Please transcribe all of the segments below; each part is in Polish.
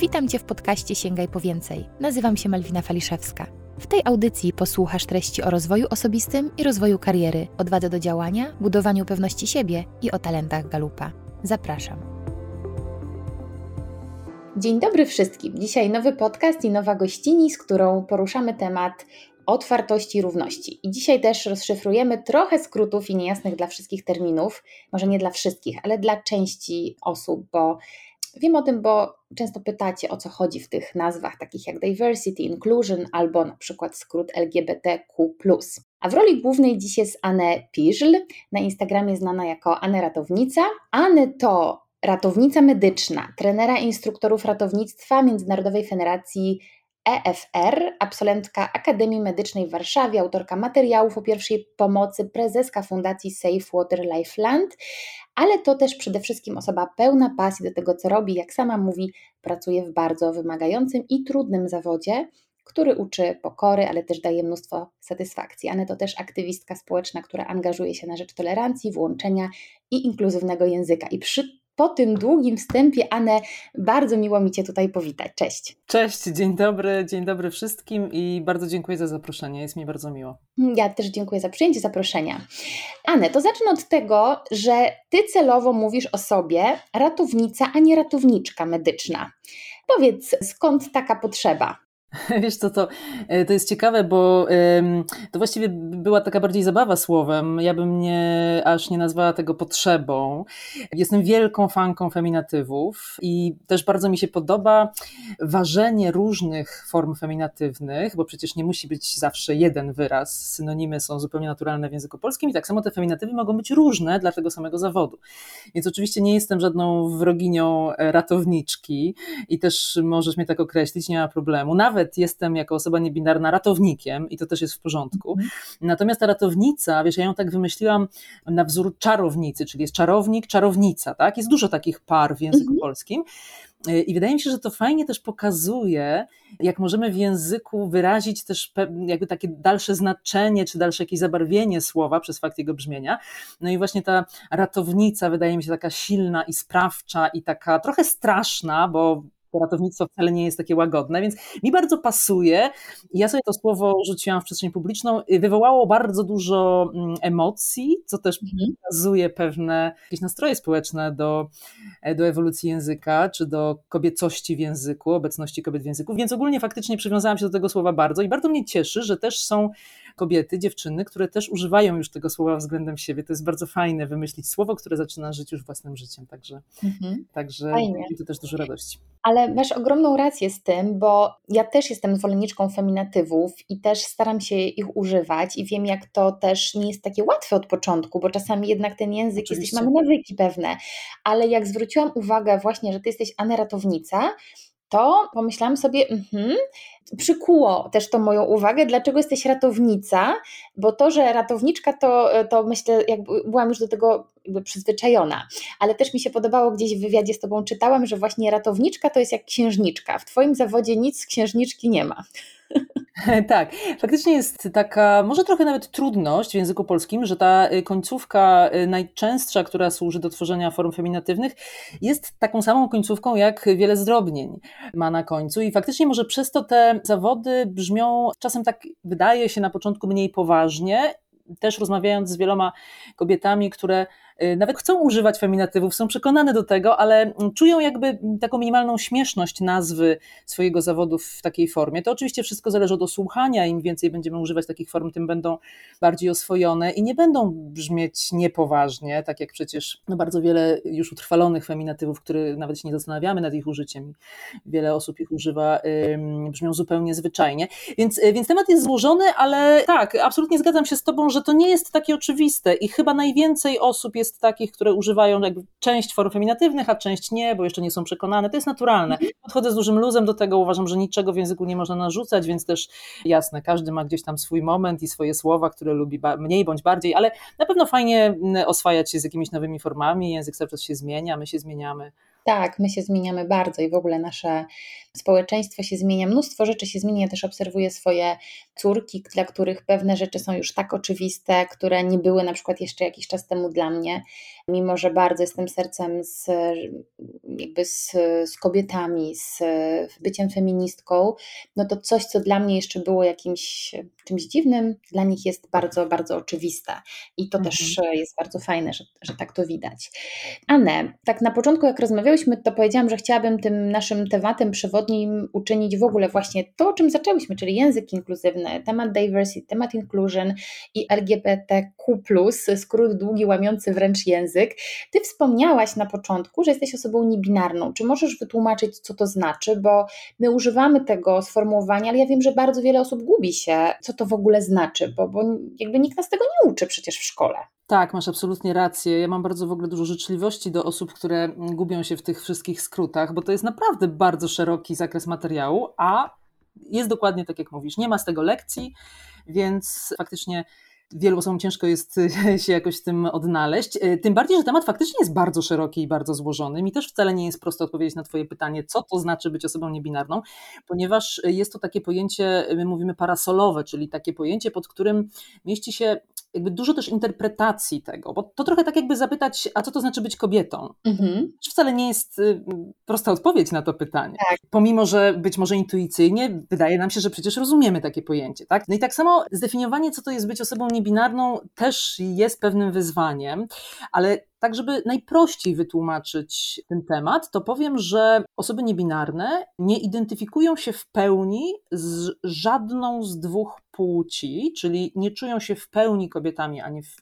Witam Cię w podcaście Sięgaj po więcej. Nazywam się Malwina Faliszewska. W tej audycji posłuchasz treści o rozwoju osobistym i rozwoju kariery, odwadze do działania, budowaniu pewności siebie i o talentach Galupa. Zapraszam. Dzień dobry wszystkim. Dzisiaj nowy podcast i nowa gościni, z którą poruszamy temat otwartości i równości. I dzisiaj też rozszyfrujemy trochę skrótów i niejasnych dla wszystkich terminów, może nie dla wszystkich, ale dla części osób, bo Wiem o tym, bo często pytacie o co chodzi w tych nazwach takich jak diversity, inclusion albo na przykład skrót LGBTQ. A w roli głównej dziś jest Anne Piżl, na Instagramie znana jako Anne Ratownica. Anne to ratownica medyczna, trenera instruktorów ratownictwa Międzynarodowej Federacji EFR, absolwentka Akademii Medycznej w Warszawie, autorka materiałów o pierwszej pomocy, prezeska Fundacji Safe Water Lifeland, ale to też przede wszystkim osoba pełna pasji do tego, co robi. Jak sama mówi, pracuje w bardzo wymagającym i trudnym zawodzie, który uczy pokory, ale też daje mnóstwo satysfakcji. Anne to też aktywistka społeczna, która angażuje się na rzecz tolerancji, włączenia i inkluzywnego języka. I przy po tym długim wstępie, Anę, bardzo miło mi Cię tutaj powitać. Cześć. Cześć, dzień dobry, dzień dobry wszystkim i bardzo dziękuję za zaproszenie, jest mi bardzo miło. Ja też dziękuję za przyjęcie zaproszenia. Anę, to zacznę od tego, że Ty celowo mówisz o sobie ratownica, a nie ratowniczka medyczna. Powiedz, skąd taka potrzeba? Wiesz co, to, e, to jest ciekawe, bo to właściwie była taka bardziej zabawa słowem. Ja bym nie, aż nie nazwała tego potrzebą. Jestem wielką fanką feminatywów i też bardzo mi się podoba ważenie różnych form feminatywnych, bo przecież nie musi być zawsze jeden wyraz. Synonimy są zupełnie naturalne w języku polskim i tak samo te feminatywy mogą być różne dla tego samego zawodu. Więc oczywiście nie jestem żadną wroginią ratowniczki i też możesz mnie tak określić, nie ma problemu. Nawet nawet jestem jako osoba niebinarna ratownikiem i to też jest w porządku. Mhm. Natomiast ta ratownica, wiesz, ja ją tak wymyśliłam na wzór czarownicy, czyli jest czarownik, czarownica, tak? Jest dużo takich par w języku mhm. polskim. I wydaje mi się, że to fajnie też pokazuje, jak możemy w języku wyrazić też jakby takie dalsze znaczenie, czy dalsze jakieś zabarwienie słowa przez fakt jego brzmienia. No i właśnie ta ratownica wydaje mi się taka silna i sprawcza i taka trochę straszna, bo to ratownictwo wcale nie jest takie łagodne, więc mi bardzo pasuje. Ja sobie to słowo rzuciłam w przestrzeń publiczną, wywołało bardzo dużo mm, emocji, co też mhm. pokazuje pewne jakieś nastroje społeczne do, e, do ewolucji języka, czy do kobiecości w języku, obecności kobiet w języku, więc ogólnie faktycznie przywiązałam się do tego słowa bardzo i bardzo mnie cieszy, że też są kobiety, dziewczyny, które też używają już tego słowa względem siebie. To jest bardzo fajne wymyślić słowo, które zaczyna żyć już własnym życiem, także, mhm. także to też dużo radości. Ale masz ogromną rację z tym, bo ja też jestem zwolenniczką feminatywów i też staram się ich używać i wiem, jak to też nie jest takie łatwe od początku, bo czasami jednak ten język, jesteś, mamy nawyki pewne, ale jak zwróciłam uwagę właśnie, że ty jesteś aneratownica, to pomyślałam sobie, mhm, przykuło też to moją uwagę, dlaczego jesteś ratownica, bo to, że ratowniczka, to, to myślę, jakby byłam już do tego przyzwyczajona, ale też mi się podobało gdzieś w wywiadzie z Tobą czytałam, że właśnie ratowniczka to jest jak księżniczka. W Twoim zawodzie nic księżniczki nie ma. Tak, faktycznie jest taka, może trochę nawet trudność w języku polskim, że ta y, końcówka y, najczęstsza, która służy do tworzenia form feminatywnych, jest taką samą końcówką jak wiele zdrobnień ma na końcu. I faktycznie może przez to te zawody brzmią czasem tak, wydaje się na początku mniej poważnie, też rozmawiając z wieloma kobietami, które nawet chcą używać feminatywów, są przekonane do tego, ale czują jakby taką minimalną śmieszność nazwy swojego zawodu w takiej formie. To oczywiście wszystko zależy od osłuchania, im więcej będziemy używać takich form, tym będą bardziej oswojone i nie będą brzmieć niepoważnie, tak jak przecież no bardzo wiele już utrwalonych feminatywów, które nawet się nie zastanawiamy nad ich użyciem. Wiele osób ich używa, brzmią zupełnie zwyczajnie. Więc, y, więc temat jest złożony, ale tak, absolutnie zgadzam się z Tobą, że to nie jest takie oczywiste i chyba najwięcej osób jest jest takich, które używają jakby część form feminatywnych, a część nie, bo jeszcze nie są przekonane. To jest naturalne. Mhm. Podchodzę z dużym luzem do tego, uważam, że niczego w języku nie można narzucać, więc też jasne, każdy ma gdzieś tam swój moment i swoje słowa, które lubi mniej bądź bardziej, ale na pewno fajnie oswajać się z jakimiś nowymi formami. Język cały czas się zmienia, my się zmieniamy. Tak, my się zmieniamy bardzo i w ogóle nasze społeczeństwo się zmienia, mnóstwo rzeczy się zmienia. Ja też obserwuję swoje córki, dla których pewne rzeczy są już tak oczywiste, które nie były na przykład jeszcze jakiś czas temu dla mnie. Mimo że bardzo jestem sercem z, jakby z, z kobietami, z byciem feministką, no to coś, co dla mnie jeszcze było jakimś czymś dziwnym, dla nich jest bardzo, bardzo oczywiste. I to mhm. też jest bardzo fajne, że, że tak to widać. Anne, tak na początku, jak rozmawiałyśmy, to powiedziałam, że chciałabym tym naszym tematem przewodnim uczynić w ogóle właśnie to, o czym zaczęłyśmy, czyli język inkluzywny, temat diversity, temat inclusion i LGBTQ, skrót długi, łamiący wręcz język. Ty wspomniałaś na początku, że jesteś osobą niebinarną. Czy możesz wytłumaczyć, co to znaczy? Bo my używamy tego sformułowania, ale ja wiem, że bardzo wiele osób gubi się, co to w ogóle znaczy, bo, bo jakby nikt nas tego nie uczy przecież w szkole. Tak, masz absolutnie rację. Ja mam bardzo w ogóle dużo życzliwości do osób, które gubią się w tych wszystkich skrótach, bo to jest naprawdę bardzo szeroki zakres materiału, a jest dokładnie tak, jak mówisz. Nie ma z tego lekcji, więc faktycznie wielu osobom ciężko jest się jakoś tym odnaleźć. E, tym bardziej, że temat faktycznie jest bardzo szeroki i bardzo złożony. Mi też wcale nie jest prosto odpowiedzieć na Twoje pytanie, co to znaczy być osobą niebinarną, ponieważ jest to takie pojęcie, my mówimy parasolowe, czyli takie pojęcie, pod którym mieści się jakby dużo też interpretacji tego, bo to trochę tak jakby zapytać, a co to znaczy być kobietą? Mhm. Wcale nie jest y, prosta odpowiedź na to pytanie. Tak. Pomimo, że być może intuicyjnie wydaje nam się, że przecież rozumiemy takie pojęcie, tak? No i tak samo zdefiniowanie, co to jest być osobą niebinarną też jest pewnym wyzwaniem, ale tak, żeby najprościej wytłumaczyć ten temat, to powiem, że osoby niebinarne nie identyfikują się w pełni z żadną z dwóch płci, czyli nie czują się w pełni kobietami ani w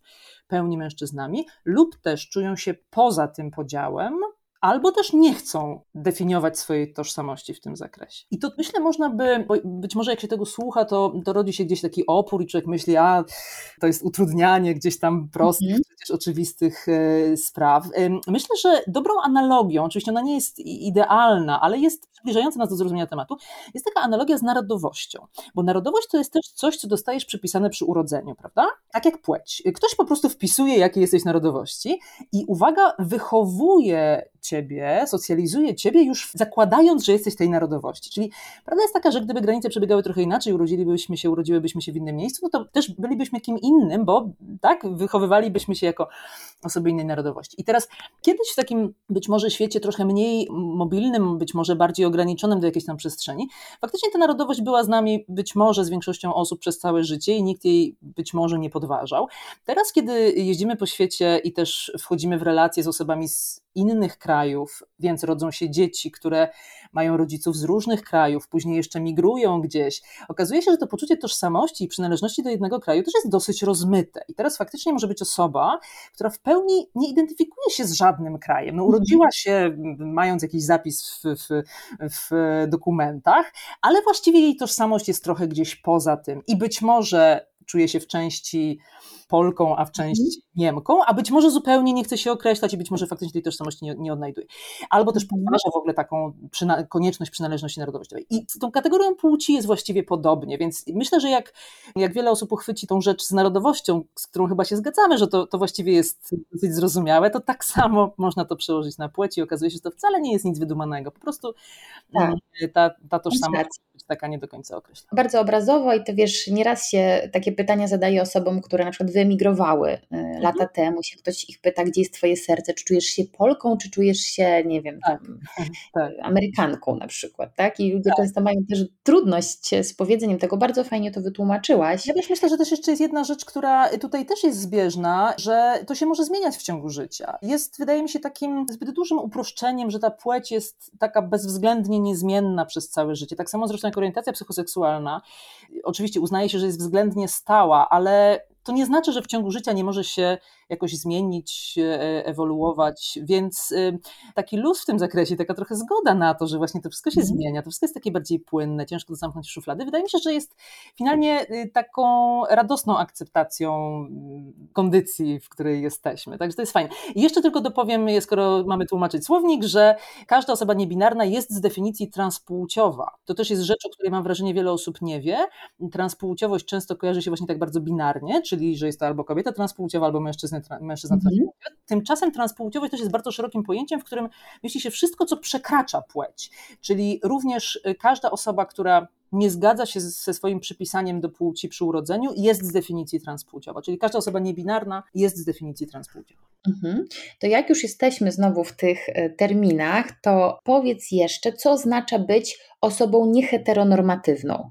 pełni mężczyznami, lub też czują się poza tym podziałem, albo też nie chcą definiować swojej tożsamości w tym zakresie. I to myślę można by, bo być może jak się tego słucha, to, to rodzi się gdzieś taki opór i człowiek myśli, a to jest utrudnianie gdzieś tam prostych, mm -hmm. przecież oczywistych e, spraw. Myślę, że dobrą analogią, oczywiście ona nie jest idealna, ale jest przybliżająca nas do zrozumienia tematu, jest taka analogia z narodowością, bo narodowość to jest też coś, co dostajesz przypisane przy urodzeniu, prawda? Tak jak płeć. Ktoś po prostu wpisuje, jakiej jesteś narodowości i uwaga, wychowuje ciebie, socjalizuje ciebie już zakładając, że jesteś tej narodowości. Czyli prawda jest taka, że gdyby granice przebiegały trochę inaczej, urodzilibyśmy się, urodziłybyśmy się w innym miejscu, no to też bylibyśmy kim innym, bo tak, wychowywalibyśmy się jako osoby innej narodowości. I teraz kiedyś w takim być może świecie trochę mniej mobilnym, być może bardziej ograniczonym do jakiejś tam przestrzeni, faktycznie ta narodowość była z nami być może z większością osób przez całe życie i nikt jej być może nie podważał. Teraz, kiedy jeździmy po świecie i też wchodzimy w relacje z osobami z innych krajów, więc rodzą się dzieci, które mają rodziców z różnych krajów, później jeszcze migrują gdzieś. Okazuje się, że to poczucie tożsamości i przynależności do jednego kraju też jest dosyć rozmyte. I teraz faktycznie może być osoba, która w pełni nie identyfikuje się z żadnym krajem. No, urodziła się mając jakiś zapis w, w, w dokumentach, ale właściwie jej tożsamość jest trochę gdzieś poza tym. I być może czuje się w części Polką, a w części mhm. Niemką, a być może zupełnie nie chce się określać i być może faktycznie tej tożsamości nie, nie odnajduje. Albo też mhm. podważa w ogóle taką przyna konieczność przynależności narodowościowej. I z tą kategorią płci jest właściwie podobnie, więc myślę, że jak, jak wiele osób uchwyci tą rzecz z narodowością, z którą chyba się zgadzamy, że to, to właściwie jest dosyć zrozumiałe, to tak samo można to przełożyć na płeć i okazuje się, że to wcale nie jest nic wydumanego. Po prostu tak. Mm, ta, ta tożsamość jest taka nie do końca określona. Bardzo obrazowo i to wiesz, nieraz się takie pytania zadaje osobom, które na przykład wyemigrowały y, mhm. lata temu, się ktoś ich pyta, gdzie jest twoje serce, czy czujesz się Polką, czy czujesz się, nie wiem, tak. tak. Amerykanką na przykład, tak? I ludzie tak. często mają też trudność z powiedzeniem tego, bardzo fajnie to wytłumaczyłaś. Ja też myślę, że też jeszcze jest jedna rzecz, która tutaj też jest zbieżna, że to się może zmieniać w ciągu życia. Jest, wydaje mi się, takim zbyt dużym uproszczeniem, że ta płeć jest taka bezwzględnie niezmienna przez całe życie. Tak samo zresztą jak orientacja psychoseksualna. Oczywiście uznaje się, że jest względnie stała, ale to nie znaczy, że w ciągu życia nie może się jakoś zmienić, e, ewoluować, więc y, taki luz w tym zakresie, taka trochę zgoda na to, że właśnie to wszystko się mhm. zmienia, to wszystko jest takie bardziej płynne, ciężko to zamknąć w szuflady. Wydaje mi się, że jest finalnie y, taką radosną akceptacją mm, kondycji, w której jesteśmy. Także to jest fajne. I jeszcze tylko dopowiem, skoro mamy tłumaczyć słownik, że każda osoba niebinarna jest z definicji transpłciowa. To też jest rzecz, o której mam wrażenie wiele osób nie wie. Transpłciowość często kojarzy się właśnie tak bardzo binarnie, czyli że jest to albo kobieta transpłciowa, albo mężczyzna mężczyzny, mężczyzna mhm. Tymczasem transpłciowość też jest bardzo szerokim pojęciem, w którym mieści się wszystko, co przekracza płeć, czyli również y, każda osoba, która nie zgadza się ze swoim przypisaniem do płci przy urodzeniu, jest z definicji transpłciowa. Czyli każda osoba niebinarna jest z definicji transpłciowa. Mhm. To jak już jesteśmy znowu w tych e, terminach, to powiedz jeszcze, co oznacza być osobą nieheteronormatywną.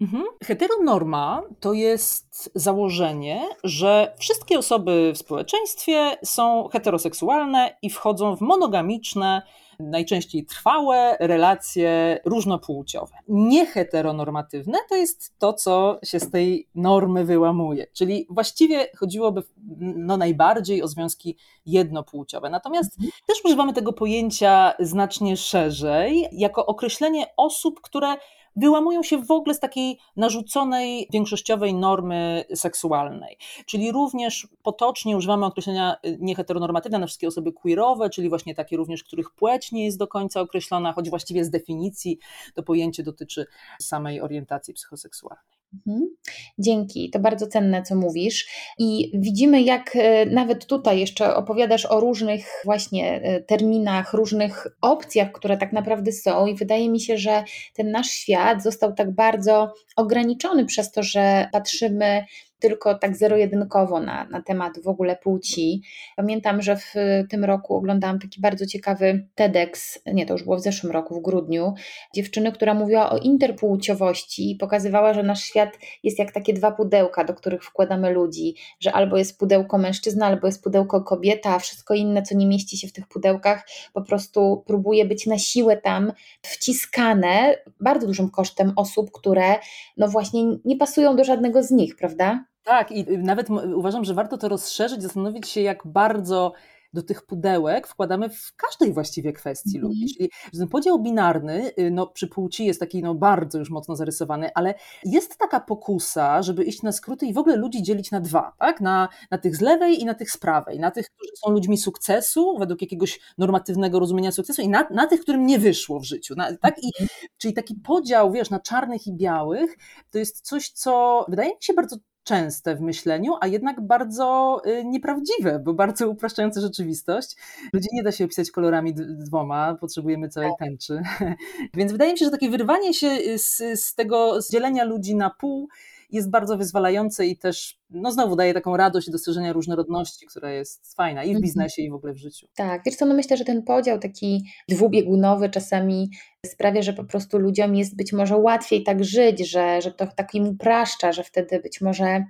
Mhm. Heteronorma to jest założenie, że wszystkie osoby w społeczeństwie są heteroseksualne i wchodzą w monogamiczne, najczęściej trwałe relacje różnopłciowe. Nieheteronormatywne to jest to, co się z tej normy wyłamuje, czyli właściwie chodziłoby no, najbardziej o związki jednopłciowe. Natomiast mhm. też używamy tego pojęcia znacznie szerzej, jako określenie osób, które wyłamują się w ogóle z takiej narzuconej większościowej normy seksualnej. Czyli również potocznie używamy określenia y, nieheteronormatywne na wszystkie osoby queerowe, czyli właśnie takie również, których płeć nie jest do końca określona, choć właściwie z definicji to pojęcie dotyczy samej orientacji psychoseksualnej. Mhm. Dzięki, to bardzo cenne, co mówisz. I widzimy, jak e, nawet tutaj jeszcze opowiadasz o różnych właśnie e, terminach, różnych opcjach, które tak naprawdę są, i wydaje mi się, że ten nasz świat został tak bardzo ograniczony przez to, że patrzymy tylko tak zero-jedynkowo na, na temat w ogóle płci. Pamiętam, że w tym roku oglądałam taki bardzo ciekawy TEDx, nie, to już było w zeszłym roku, w grudniu, dziewczyny, która mówiła o interpłciowości i pokazywała, że nasz świat jest jak takie dwa pudełka, do których wkładamy ludzi, że albo jest pudełko mężczyzna, albo jest pudełko kobieta, a wszystko inne, co nie mieści się w tych pudełkach, po prostu próbuje być na siłę tam wciskane bardzo dużym kosztem osób, które no właśnie nie pasują do żadnego z nich, prawda? Tak, i nawet uważam, że warto to rozszerzyć, zastanowić się, jak bardzo do tych pudełek wkładamy w każdej właściwie kwestii mm. ludzi. Czyli ten podział binarny y, no, przy płci jest taki no, bardzo już mocno zarysowany, ale jest taka pokusa, żeby iść na skróty i w ogóle ludzi dzielić na dwa, tak? na, na tych z lewej i na tych z prawej, na tych, którzy są ludźmi sukcesu, według jakiegoś normatywnego rozumienia sukcesu i na, na tych, którym nie wyszło w życiu. Na, tak? I, mhm. czyli taki podział, wiesz, na czarnych i białych, to jest coś, co wydaje mi się bardzo częste w myśleniu, a jednak bardzo y, nieprawdziwe, bo bardzo upraszczające rzeczywistość. Ludzi nie da się opisać kolorami dwoma, potrzebujemy całej tak. tęczy. Więc wydaje mi się, że takie wyrwanie się y, z, z tego zdzielenia ludzi na pół jest bardzo wyzwalające i też, no znowu daje taką radość dostrzeżenia różnorodności, która jest fajna i w mhm. biznesie, i w ogóle w życiu. Tak, wiesz co, no myślę, że ten podział taki dwubiegunowy czasami sprawia, że po prostu ludziom jest być może łatwiej tak żyć, że, że to tak im upraszcza, że wtedy być może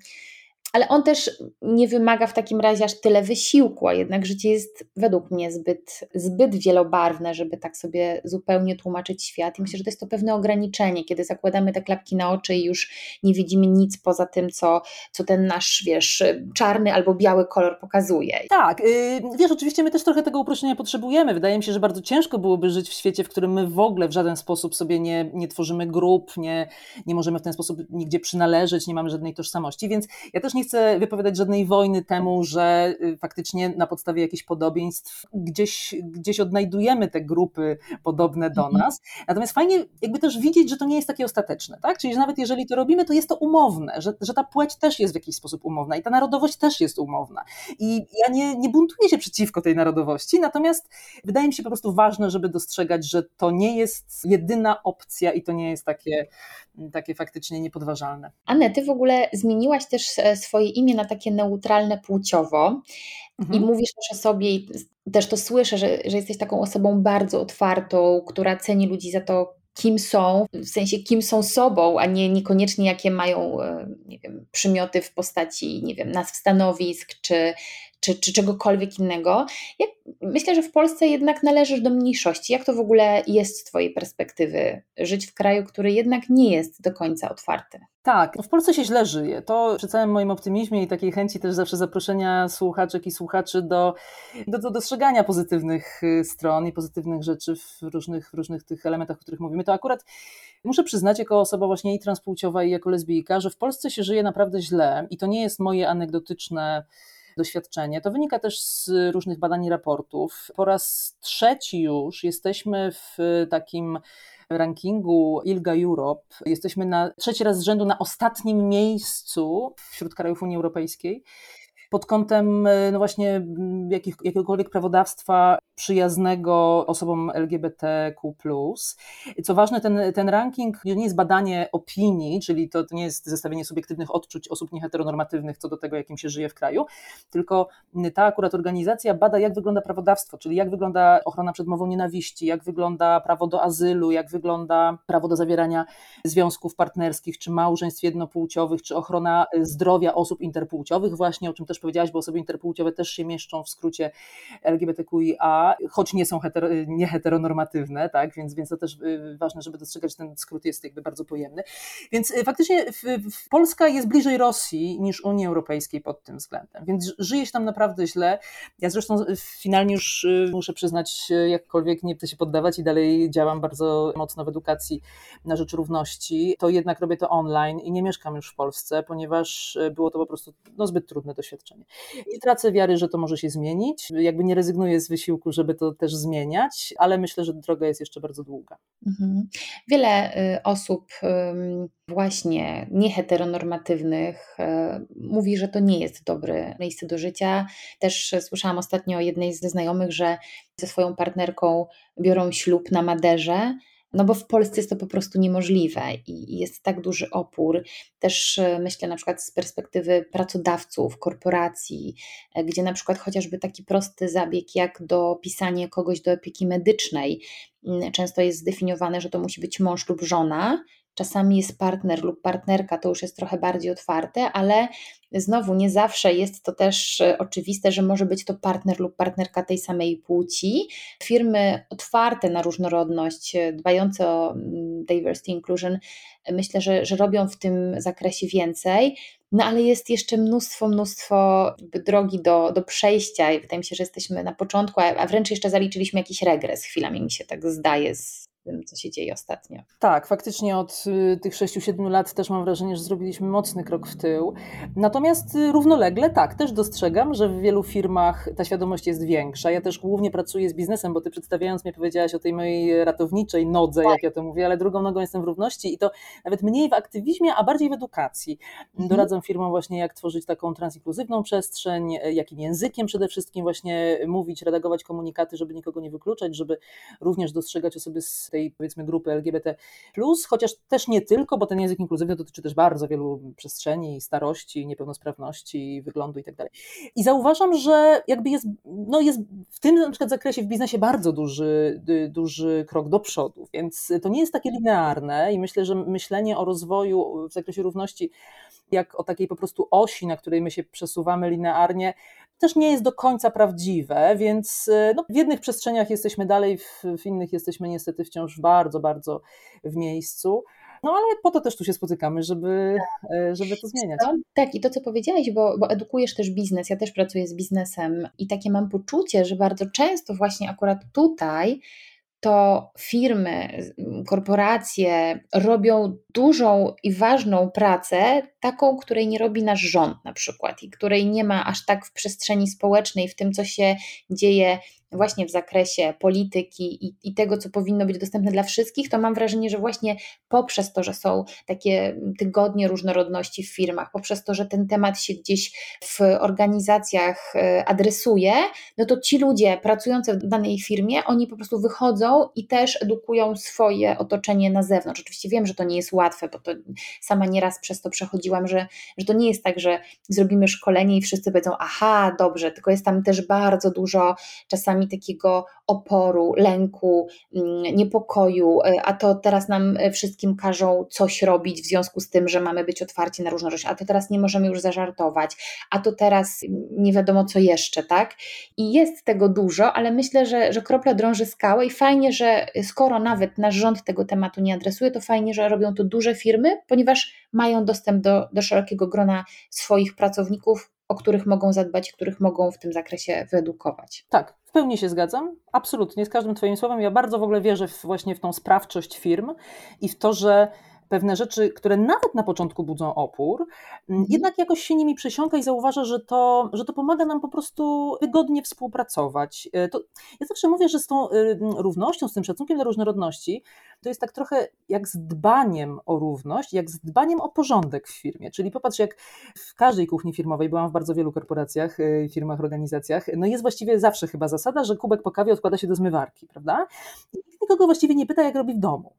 ale on też nie wymaga w takim razie aż tyle wysiłku, a jednak życie jest według mnie zbyt, zbyt wielobarwne, żeby tak sobie zupełnie tłumaczyć świat. I myślę, że to jest to pewne ograniczenie, kiedy zakładamy te klapki na oczy i już nie widzimy nic poza tym, co, co ten nasz, wiesz, czarny albo biały kolor pokazuje. Tak, yy, wiesz, oczywiście my też trochę tego uproszczenia potrzebujemy. Wydaje mi się, że bardzo ciężko byłoby żyć w świecie, w którym my w ogóle w żaden sposób sobie nie, nie tworzymy grup, nie, nie możemy w ten sposób nigdzie przynależeć, nie mamy żadnej tożsamości, więc ja też nie chcę wypowiadać żadnej wojny temu, że y, faktycznie na podstawie jakichś podobieństw gdzieś, gdzieś odnajdujemy te grupy podobne do mhm. nas. Natomiast fajnie jakby też widzieć, że to nie jest takie ostateczne, tak? Czyli że nawet jeżeli to robimy, to jest to umowne, że, że ta płeć też jest w jakiś sposób umowna i ta narodowość też jest umowna. I ja nie, nie buntuję się przeciwko tej narodowości, natomiast wydaje mi się po prostu ważne, żeby dostrzegać, że to nie jest jedyna opcja i to nie jest takie takie faktycznie niepodważalne. Anne, ty w ogóle zmieniłaś też e, swoje imię na takie neutralne płciowo mhm. i mówisz też o sobie i też to słyszę, że, że jesteś taką osobą bardzo otwartą, która ceni ludzi za to, kim są, w sensie kim są sobą, a nie niekoniecznie jakie mają e, nie wiem, przymioty w postaci nie wiem, nazw stanowisk czy, czy, czy czegokolwiek innego. Myślę, że w Polsce jednak należysz do mniejszości. Jak to w ogóle jest z Twojej perspektywy żyć w kraju, który jednak nie jest do końca otwarty? Tak, w Polsce się źle żyje. To przy całym moim optymizmie i takiej chęci też zawsze zaproszenia słuchaczek i słuchaczy do, do, do dostrzegania pozytywnych y, stron i pozytywnych rzeczy w różnych, w różnych tych elementach, o których mówimy, to akurat muszę przyznać, jako osoba właśnie i transpłciowa, i jako lesbijka, że w Polsce się żyje naprawdę źle i to nie jest moje anegdotyczne doświadczenie. To wynika też z różnych badań i raportów. Po raz trzeci już jesteśmy w takim rankingu ILGA Europe. Jesteśmy na trzeci raz z rzędu na ostatnim miejscu wśród krajów Unii Europejskiej pod kątem no właśnie jakich, jakiegokolwiek prawodawstwa przyjaznego osobom LGBTQ. Co ważne, ten, ten ranking nie jest badanie opinii, czyli to nie jest zestawienie subiektywnych odczuć osób nieheteronormatywnych co do tego, jakim się żyje w kraju, tylko ta akurat organizacja bada, jak wygląda prawodawstwo, czyli jak wygląda ochrona przed mową nienawiści, jak wygląda prawo do azylu, jak wygląda prawo do zawierania związków partnerskich, czy małżeństw jednopłciowych, czy ochrona zdrowia osób interpłciowych, właśnie o czym też powiedziałaś, bo osoby interpłciowe też się mieszczą w skrócie LGBTQIA, choć nie są hetero, nieheteronormatywne, tak? więc, więc to też y, ważne, żeby dostrzegać, ten skrót jest jakby bardzo pojemny. Więc y, faktycznie Polska jest bliżej Rosji niż Unii Europejskiej pod tym względem, więc żyje się tam naprawdę źle. Ja zresztą finalnie już y, muszę przyznać, jakkolwiek nie chcę się poddawać i dalej działam bardzo mocno w edukacji na rzecz równości, to jednak robię to online i nie mieszkam już w Polsce, ponieważ było to po prostu no, zbyt trudne doświadczenie. Nie tracę wiary, że to może się zmienić, jakby nie rezygnuję z wysiłku, żeby to też zmieniać, ale myślę, że droga jest jeszcze bardzo długa. Mhm. Wiele y, osób właśnie nieheteronormatywnych y, mówi, że to nie jest dobre miejsce do życia. Też słyszałam ostatnio o jednej ze znajomych, że ze swoją partnerką biorą ślub na Maderze no bo w Polsce jest to po prostu niemożliwe i jest tak duży opór. Też e, myślę na przykład z perspektywy pracodawców, korporacji, e, gdzie na przykład chociażby taki prosty zabieg jak dopisanie kogoś do opieki medycznej, mm, często jest zdefiniowane, że to musi być mąż lub żona, Czasami jest partner lub partnerka, to już jest trochę bardziej otwarte, ale znowu nie zawsze jest to też e, oczywiste, że może być to partner lub partnerka tej samej płci. Firmy otwarte na różnorodność, e, dbające o mm, diversity inclusion, myślę, że, że robią w tym zakresie więcej. No ale jest jeszcze mnóstwo, mnóstwo drogi do, do przejścia i wydaje mi się, że jesteśmy na początku, a wręcz jeszcze zaliczyliśmy jakiś regres, chwilami mi się tak zdaje z tym, co się dzieje ostatnio. Tak, faktycznie od y, tych 6-7 lat też mam wrażenie, że zrobiliśmy mocny krok w tył. Natomiast y, równolegle tak, też dostrzegam, że w wielu firmach ta świadomość jest większa. Ja też głównie pracuję z biznesem, bo ty przedstawiając mnie powiedziałaś o tej mojej ratowniczej nodze, tak. jak ja to mówię, ale drugą nogą jestem w równości i to nawet mniej w aktywizmie, a bardziej w edukacji. Mhm. Doradzam firmom właśnie, jak tworzyć taką transinkluzywną przestrzeń, jakim językiem przede wszystkim właśnie mówić, redagować komunikaty, żeby nikogo nie wykluczać, żeby również dostrzegać osoby z tej powiedzmy grupy LGBT, chociaż też nie tylko, bo ten język inkluzywny dotyczy też bardzo wielu przestrzeni, starości, niepełnosprawności, wyglądu i tak. I zauważam, że jakby jest, no jest w tym na przykład zakresie w biznesie bardzo duży, duży krok do przodu, więc to nie jest takie linearne i myślę, że myślenie o rozwoju w zakresie równości jak o takiej po prostu osi, na której my się przesuwamy linearnie, też nie jest do końca prawdziwe, więc e, no, w jednych przestrzeniach jesteśmy dalej, w, w innych jesteśmy niestety wciąż bardzo, bardzo w miejscu. No ale po to też tu się spotykamy, żeby, e, żeby to zmieniać. Tak, i to co powiedziałeś, bo, bo edukujesz też biznes, ja też pracuję z biznesem i takie mam poczucie, że bardzo często właśnie akurat tutaj to firmy, korporacje robią dużą i ważną pracę, taką, której nie robi nasz rząd na przykład i której nie ma aż tak w przestrzeni społecznej, w tym, co się dzieje właśnie w zakresie polityki i, i, tego, co powinno być dostępne dla wszystkich, to mam wrażenie, że właśnie poprzez to, że są takie tygodnie różnorodności w firmach, poprzez to, że ten temat się gdzieś w organizacjach e, adresuje, no to ci ludzie pracujący w danej firmie, oni po prostu wychodzą i też edukują swoje otoczenie na zewnątrz. Oczywiście wiem, że to nie jest łatwe, bo to sama nieraz przez to przechodziłam, że, że to nie jest tak, że zrobimy szkolenie i wszyscy powiedzą, aha, dobrze, tylko jest tam też bardzo dużo czasami takiego oporu, lęku, mm, niepokoju, e, a to teraz nam e, wszystkim każą coś robić w związku z tym, że mamy być otwarci na różnorodność, a to teraz nie możemy już zażartować, a to teraz nie wiadomo co jeszcze, tak? I jest tego dużo, ale myślę, że, że kropla drąży skałę i fajnie, że skoro nawet nasz rząd tego tematu nie adresuje, to fajnie, że robią to duże firmy, ponieważ mają dostęp do, do szerokiego grona swoich pracowników, o których mogą zadbać, których mogą w tym zakresie wyedukować. Tak, pełni się zgadzam, absolutnie, z każdym Twoim słowem. Ja bardzo w ogóle wierzę w, właśnie w tą sprawczość firm i w to, że pewne rzeczy, które nawet na początku budzą opór, mhm. jednak jakoś się nimi przesiąka i zauważa, że to, że to pomaga nam po prostu wygodnie współpracować. E, to, ja zawsze mówię, że z tą y, równością, z tym szacunkiem dla różnorodności, to jest tak trochę jak z dbaniem o równość, jak z dbaniem o porządek w firmie. Czyli popatrz, jak w każdej kuchni firmowej, byłam w bardzo wielu korporacjach, y, firmach, organizacjach, no jest właściwie zawsze chyba zasada, że kubek po kawie odkłada się do zmywarki, prawda? I nikogo właściwie nie pyta, jak robi w domu.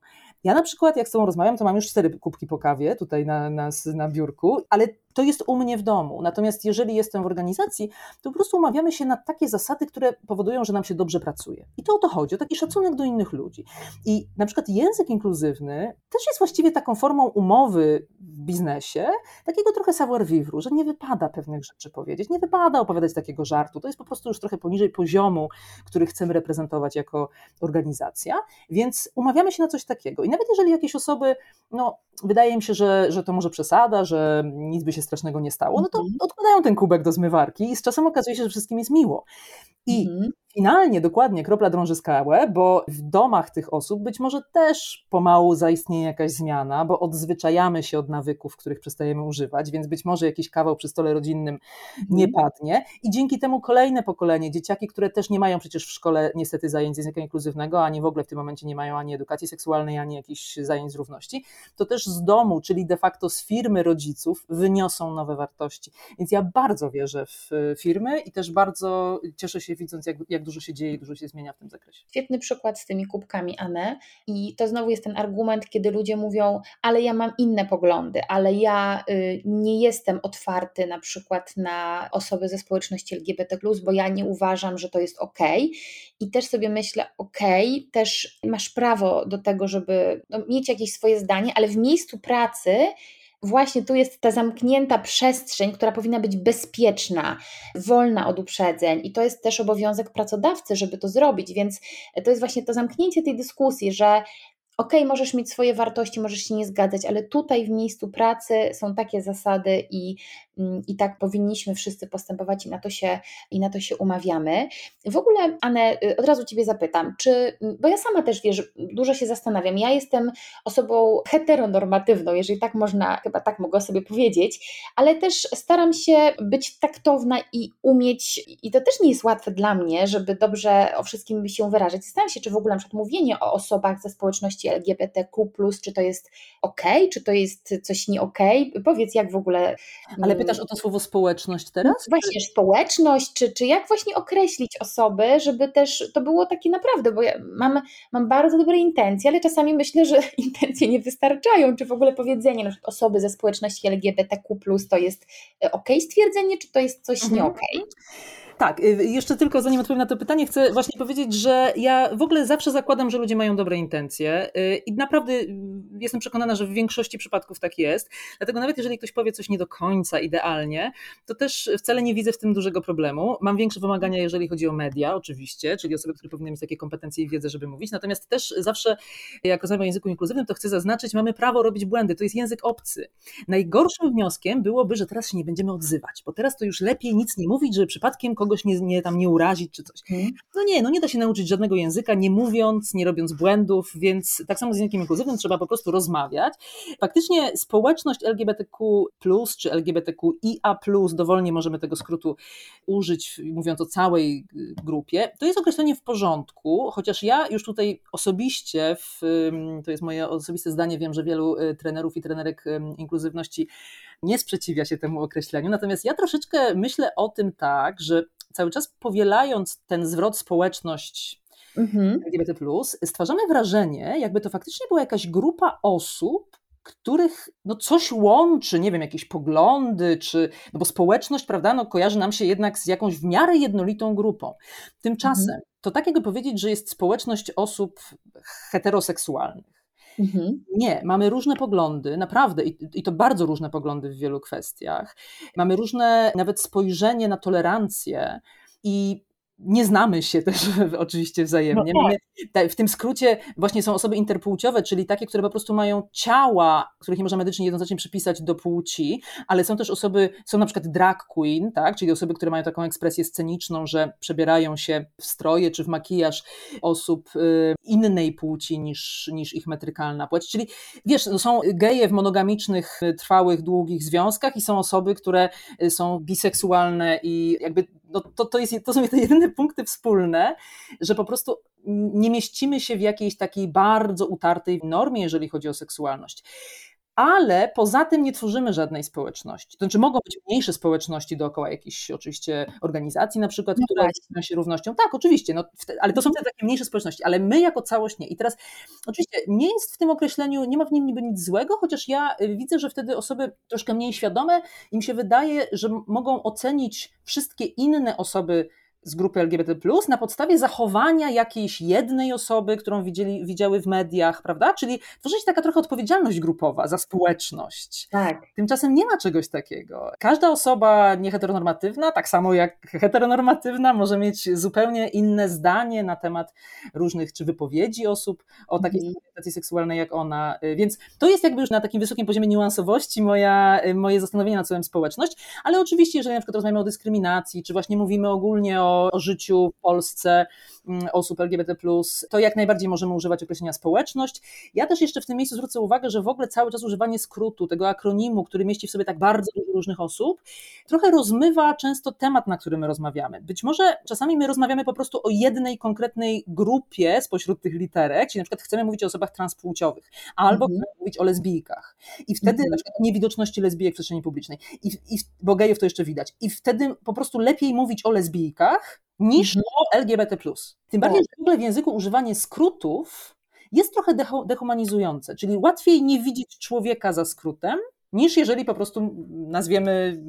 Ja na przykład, jak z tobą rozmawiam, to mam już cztery kubki po kawie tutaj na, na, na biurku, ale to jest u mnie w domu. Natomiast jeżeli jestem w organizacji, to po prostu umawiamy się na takie zasady, które powodują, że nam się dobrze pracuje. I to o to chodzi, o taki szacunek do innych ludzi. I na przykład język inkluzywny też jest właściwie taką formą umowy w biznesie, takiego trochę savoir vivre, że nie wypada pewnych rzeczy powiedzieć, nie wypada opowiadać takiego żartu. To jest po prostu już trochę poniżej poziomu, który chcemy reprezentować jako organizacja, więc umawiamy się na coś takiego. I nawet jeżeli jakieś osoby, no wydaje mi się, że, że to może przesada, że nic by się strasznego nie stało, no to mhm. odkładają ten kubek do zmywarki i z czasem okazuje się, że wszystkim jest miło. I mhm. finalnie, dokładnie, kropla drąży skałę, bo w domach tych osób być może też pomału zaistnieje jakaś zmiana, bo odzwyczajamy się od nawyków, których przestajemy używać, więc być może jakiś kawał przy stole rodzinnym nie mhm. padnie i dzięki temu kolejne pokolenie, dzieciaki, które też nie mają przecież w szkole niestety zajęć z języka inkluzywnego, ani w ogóle w tym momencie nie mają ani edukacji seksualnej, ani jakichś zajęć z równości, to też z domu, czyli de facto z firmy rodziców wyniosą nowe wartości. Więc ja bardzo wierzę w firmy i też bardzo cieszę się widząc, jak, jak dużo się dzieje i dużo się zmienia w tym zakresie. Świetny przykład z tymi kubkami, Anne. I to znowu jest ten argument, kiedy ludzie mówią, ale ja mam inne poglądy, ale ja y, nie jestem otwarty na przykład na osoby ze społeczności LGBT, bo ja nie uważam, że to jest ok. I też sobie myślę, ok, też masz prawo do tego, żeby no, mieć jakieś swoje zdanie, ale w miejscu pracy właśnie tu jest ta zamknięta przestrzeń, która powinna być bezpieczna, wolna od uprzedzeń, i to jest też obowiązek pracodawcy, żeby to zrobić. Więc to jest właśnie to zamknięcie tej dyskusji, że ok, możesz mieć swoje wartości, możesz się nie zgadzać, ale tutaj w miejscu pracy są takie zasady i, i tak powinniśmy wszyscy postępować i na, to się, i na to się umawiamy. W ogóle, Anne, y, od razu Ciebie zapytam, czy, bo ja sama też wiesz, dużo się zastanawiam, ja jestem osobą heteronormatywną, jeżeli tak można, chyba tak mogę sobie powiedzieć, ale też staram się być taktowna i umieć, i to też nie jest łatwe dla mnie, żeby dobrze o wszystkim się wyrażać. Zastanawiam się, czy w ogóle na przykład mówienie o osobach ze społeczności społeczności LGBTQ, czy to jest ok, czy to jest coś nie ok? Powiedz, jak w ogóle. Ale mm, pytasz o to słowo społeczność teraz? No właśnie, czy... społeczność, czy, czy jak właśnie określić osoby, żeby też to było takie naprawdę, bo ja mam, mam bardzo dobre intencje, ale czasami myślę, że intencje nie wystarczają, czy w ogóle powiedzenie, na przykład osoby ze społeczności LGBTQ, to jest e, ok stwierdzenie, czy to jest coś mhm. nie ok? Tak, y, jeszcze tylko zanim odpowiem na to pytanie, chcę właśnie powiedzieć, że ja w ogóle zawsze zakładam, że ludzie mają dobre intencje y, i naprawdę y, jestem przekonana, że w większości przypadków tak jest. Dlatego nawet jeżeli ktoś powie coś nie do końca idealnie, to też wcale nie widzę w tym dużego problemu. Mam większe wymagania, jeżeli chodzi o media, oczywiście, czyli osoby, które powinny mieć takie kompetencje i wiedzę, żeby mówić. Natomiast też zawsze, jak rozmawiam o języku inkluzywnym, to chcę zaznaczyć, mamy prawo robić błędy. To jest język obcy. Najgorszym wnioskiem byłoby, że teraz się nie będziemy odzywać, bo teraz to już lepiej nic nie mówić, żeby przypadkiem kogoś nie, nie, tam nie urazić czy coś. Mhm. No nie, no nie da się nauczyć żadnego języka, nie mówiąc, nie robiąc błędów, więc tak samo z językiem inkluzywnym trzeba po prostu rozmawiać. Faktycznie społeczność LGBTQ+, czy LGBTQIA+, dowolnie możemy tego skrótu użyć, mówiąc o całej grupie, to jest określenie w porządku, chociaż ja już tutaj osobiście, w, to jest moje osobiste zdanie, wiem, że wielu y, trenerów i trenerek inkluzywności nie sprzeciwia się temu określeniu. Natomiast ja troszeczkę myślę o tym tak, że cały czas powielając ten zwrot społeczność mhm. LGBT, stwarzamy wrażenie, jakby to faktycznie była jakaś grupa osób, których no coś łączy, nie wiem, jakieś poglądy, czy, no bo społeczność, prawda, no kojarzy nam się jednak z jakąś w miarę jednolitą grupą. Tymczasem mhm. to tak jakby powiedzieć, że jest społeczność osób heteroseksualnych. Mhm. Nie, mamy różne poglądy, naprawdę, i, i to bardzo różne poglądy w wielu kwestiach. Mamy różne nawet spojrzenie na tolerancję i nie znamy się też oczywiście wzajemnie. No tak. w tym skrócie właśnie są osoby interpłciowe, czyli takie, które po prostu mają ciała, których nie można medycznie jednoznacznie przypisać do płci, ale są też osoby, są na przykład drag queen, tak? czyli osoby, które mają taką ekspresję sceniczną, że przebierają się w stroje czy w makijaż osób y, innej płci niż, niż ich metrykalna płeć. Czyli wiesz, no są geje w monogamicznych, trwałych, długich związkach i są osoby, które y, są biseksualne i jakby no to, to, jest, to są te jedyne punkty wspólne, że po prostu nie mieścimy się w jakiejś takiej bardzo utartej normie, jeżeli chodzi o seksualność ale poza tym nie tworzymy żadnej społeczności. To znaczy mogą być mniejsze społeczności dookoła jakichś oczywiście organizacji na przykład, no które zajmują się równością. Tak, oczywiście, no, ale to są te takie mniejsze społeczności, ale my jako całość nie. I teraz oczywiście nie jest w tym określeniu, nie ma w nim niby nic złego, chociaż ja y, widzę, że wtedy osoby troszkę mniej świadome, im się wydaje, że mogą ocenić wszystkie inne osoby z grupy LGBT, na podstawie zachowania jakiejś jednej osoby, którą widzieli, widziały w mediach, prawda? Czyli tworzy się taka trochę odpowiedzialność grupowa za społeczność. Tak. Tymczasem nie ma czegoś takiego. Każda osoba nieheteronormatywna, tak samo jak heteronormatywna, może mieć zupełnie inne zdanie na temat różnych czy wypowiedzi osób o takiej mm. orientacji seksualnej jak ona. Więc to jest jakby już na takim wysokim poziomie niuansowości moja, moje zastanowienie nad całą społeczność, ale oczywiście, jeżeli na przykład rozmawiamy o dyskryminacji, czy właśnie mówimy ogólnie o o, życiu w Polsce mm, osób LGBT, to jak najbardziej możemy używać określenia społeczność. Ja też jeszcze w tym miejscu zwrócę uwagę, że w ogóle cały czas używanie skrótu, tego akronimu, który mieści w sobie tak bardzo dużo różnych osób, trochę rozmywa często temat, na którym my rozmawiamy. Być może czasami my rozmawiamy po prostu o jednej konkretnej grupie spośród tych literek, czyli na przykład chcemy mówić o osobach transpłciowych, albo mhm. chcemy mówić o lesbijkach. I wtedy mhm. na przykład niewidoczności lesbijek w przestrzeni publicznej, I, i, bo gejów to jeszcze widać. I wtedy po prostu lepiej mówić o lesbijkach, niż mhm. o LGBT. Tym bardziej, że w ogóle w języku używanie skrótów jest trochę dehumanizujące, czyli łatwiej nie widzieć człowieka za skrótem, niż jeżeli po prostu nazwiemy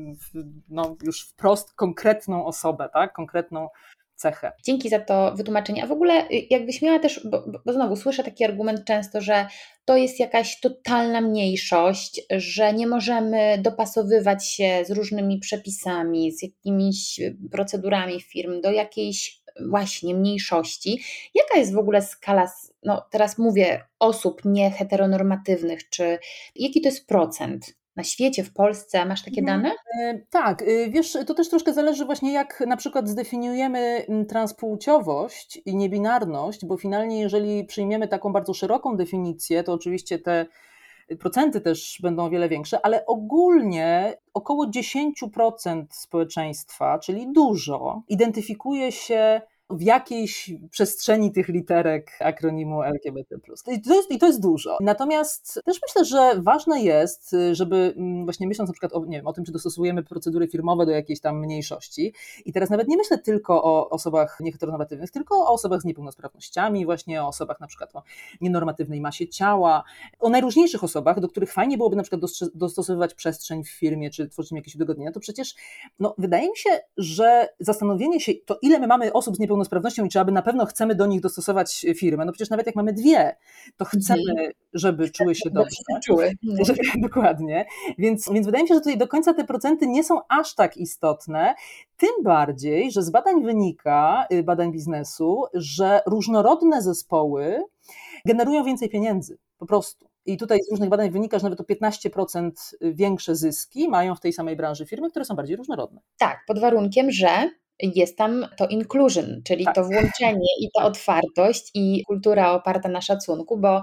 no, już wprost konkretną osobę, tak? konkretną cechę. Dzięki za to wytłumaczenie. A w ogóle y, jakbyś miała też, bo, bo znowu słyszę taki argument często, że to jest jakaś totalna mniejszość, że nie możemy dopasowywać się z różnymi przepisami, z jakimiś y, procedurami firm do jakiejś właśnie mniejszości. Jaka jest w ogóle skala, no teraz mówię, osób nieheteronormatywnych, czy jaki to jest procent? Na świecie, w Polsce? Masz takie mhm. dane? E, tak, y, wiesz, to też troszkę zależy właśnie jak na przykład zdefiniujemy mm, transpłciowość i niebinarność, bo finalnie jeżeli przyjmiemy taką bardzo szeroką definicję, to oczywiście te procenty też będą o wiele większe, ale ogólnie około 10% społeczeństwa, czyli dużo, identyfikuje się w jakiejś przestrzeni tych literek akronimu LGBT. I to, jest, I to jest dużo. Natomiast też myślę, że ważne jest, żeby mm, właśnie myśląc na przykład o, nie wiem, o tym, czy dostosujemy procedury firmowe do jakiejś tam mniejszości. I teraz nawet nie myślę tylko o osobach nieheteronormatywnych, tylko o osobach z niepełnosprawnościami, właśnie o osobach na przykład o nienormatywnej masie ciała, o najróżniejszych osobach, do których fajnie byłoby na przykład dostosowywać przestrzeń w firmie, czy tworzyć jakieś udogodnienia. To przecież no, wydaje mi się, że zastanowienie się, to ile my mamy osób z niepełnosprawnościami, niepełnosprawnością i czy aby na pewno chcemy do nich dostosować firmę. No przecież nawet jak mamy dwie, to chcemy, mhm. żeby czuły się dobrze. Czuły. Dokładnie. Więc, więc wydaje mi się, że tutaj do końca te procenty nie są aż tak istotne. Tym bardziej, że z badań wynika, y, badań biznesu, że różnorodne zespoły generują więcej pieniędzy. Po prostu. I tutaj z różnych badań wynika, że nawet o 15% większe zyski mają w tej samej branży firmy, które są bardziej różnorodne. Tak, pod warunkiem, że jest tam to inclusion, czyli tak. to włączenie i ta otwartość i kultura oparta na szacunku, bo,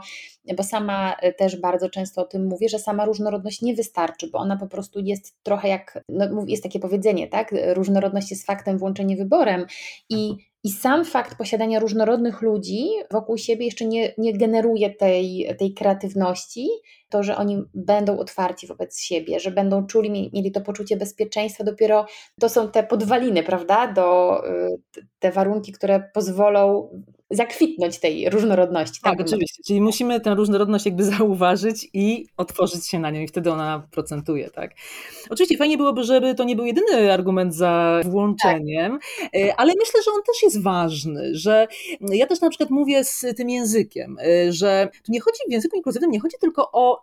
bo sama e, też bardzo często o tym mówię, że sama różnorodność nie wystarczy, bo ona po prostu jest trochę jak, no jest takie powiedzenie, tak? Różnorodność jest faktem, włączenie wyborem i i sam fakt posiadania różnorodnych ludzi wokół siebie jeszcze nie, nie generuje tej, tej kreatywności, to, że oni będą otwarci wobec siebie, że będą czuli, mieli to poczucie bezpieczeństwa, dopiero to są te podwaliny, prawda, do, y, te warunki, które pozwolą zakwitnąć tej różnorodności. Tak, tak oczywiście. Czyli musimy tę różnorodność jakby zauważyć i otworzyć się na nią i wtedy ona procentuje, tak. Oczywiście fajnie byłoby, żeby to nie był jedyny argument za włączeniem, tak. E, ale myślę, że on też jest ważny, że ja też na przykład mówię z tym językiem, e, że tu nie chodzi w języku inkluzywnym, nie chodzi tylko o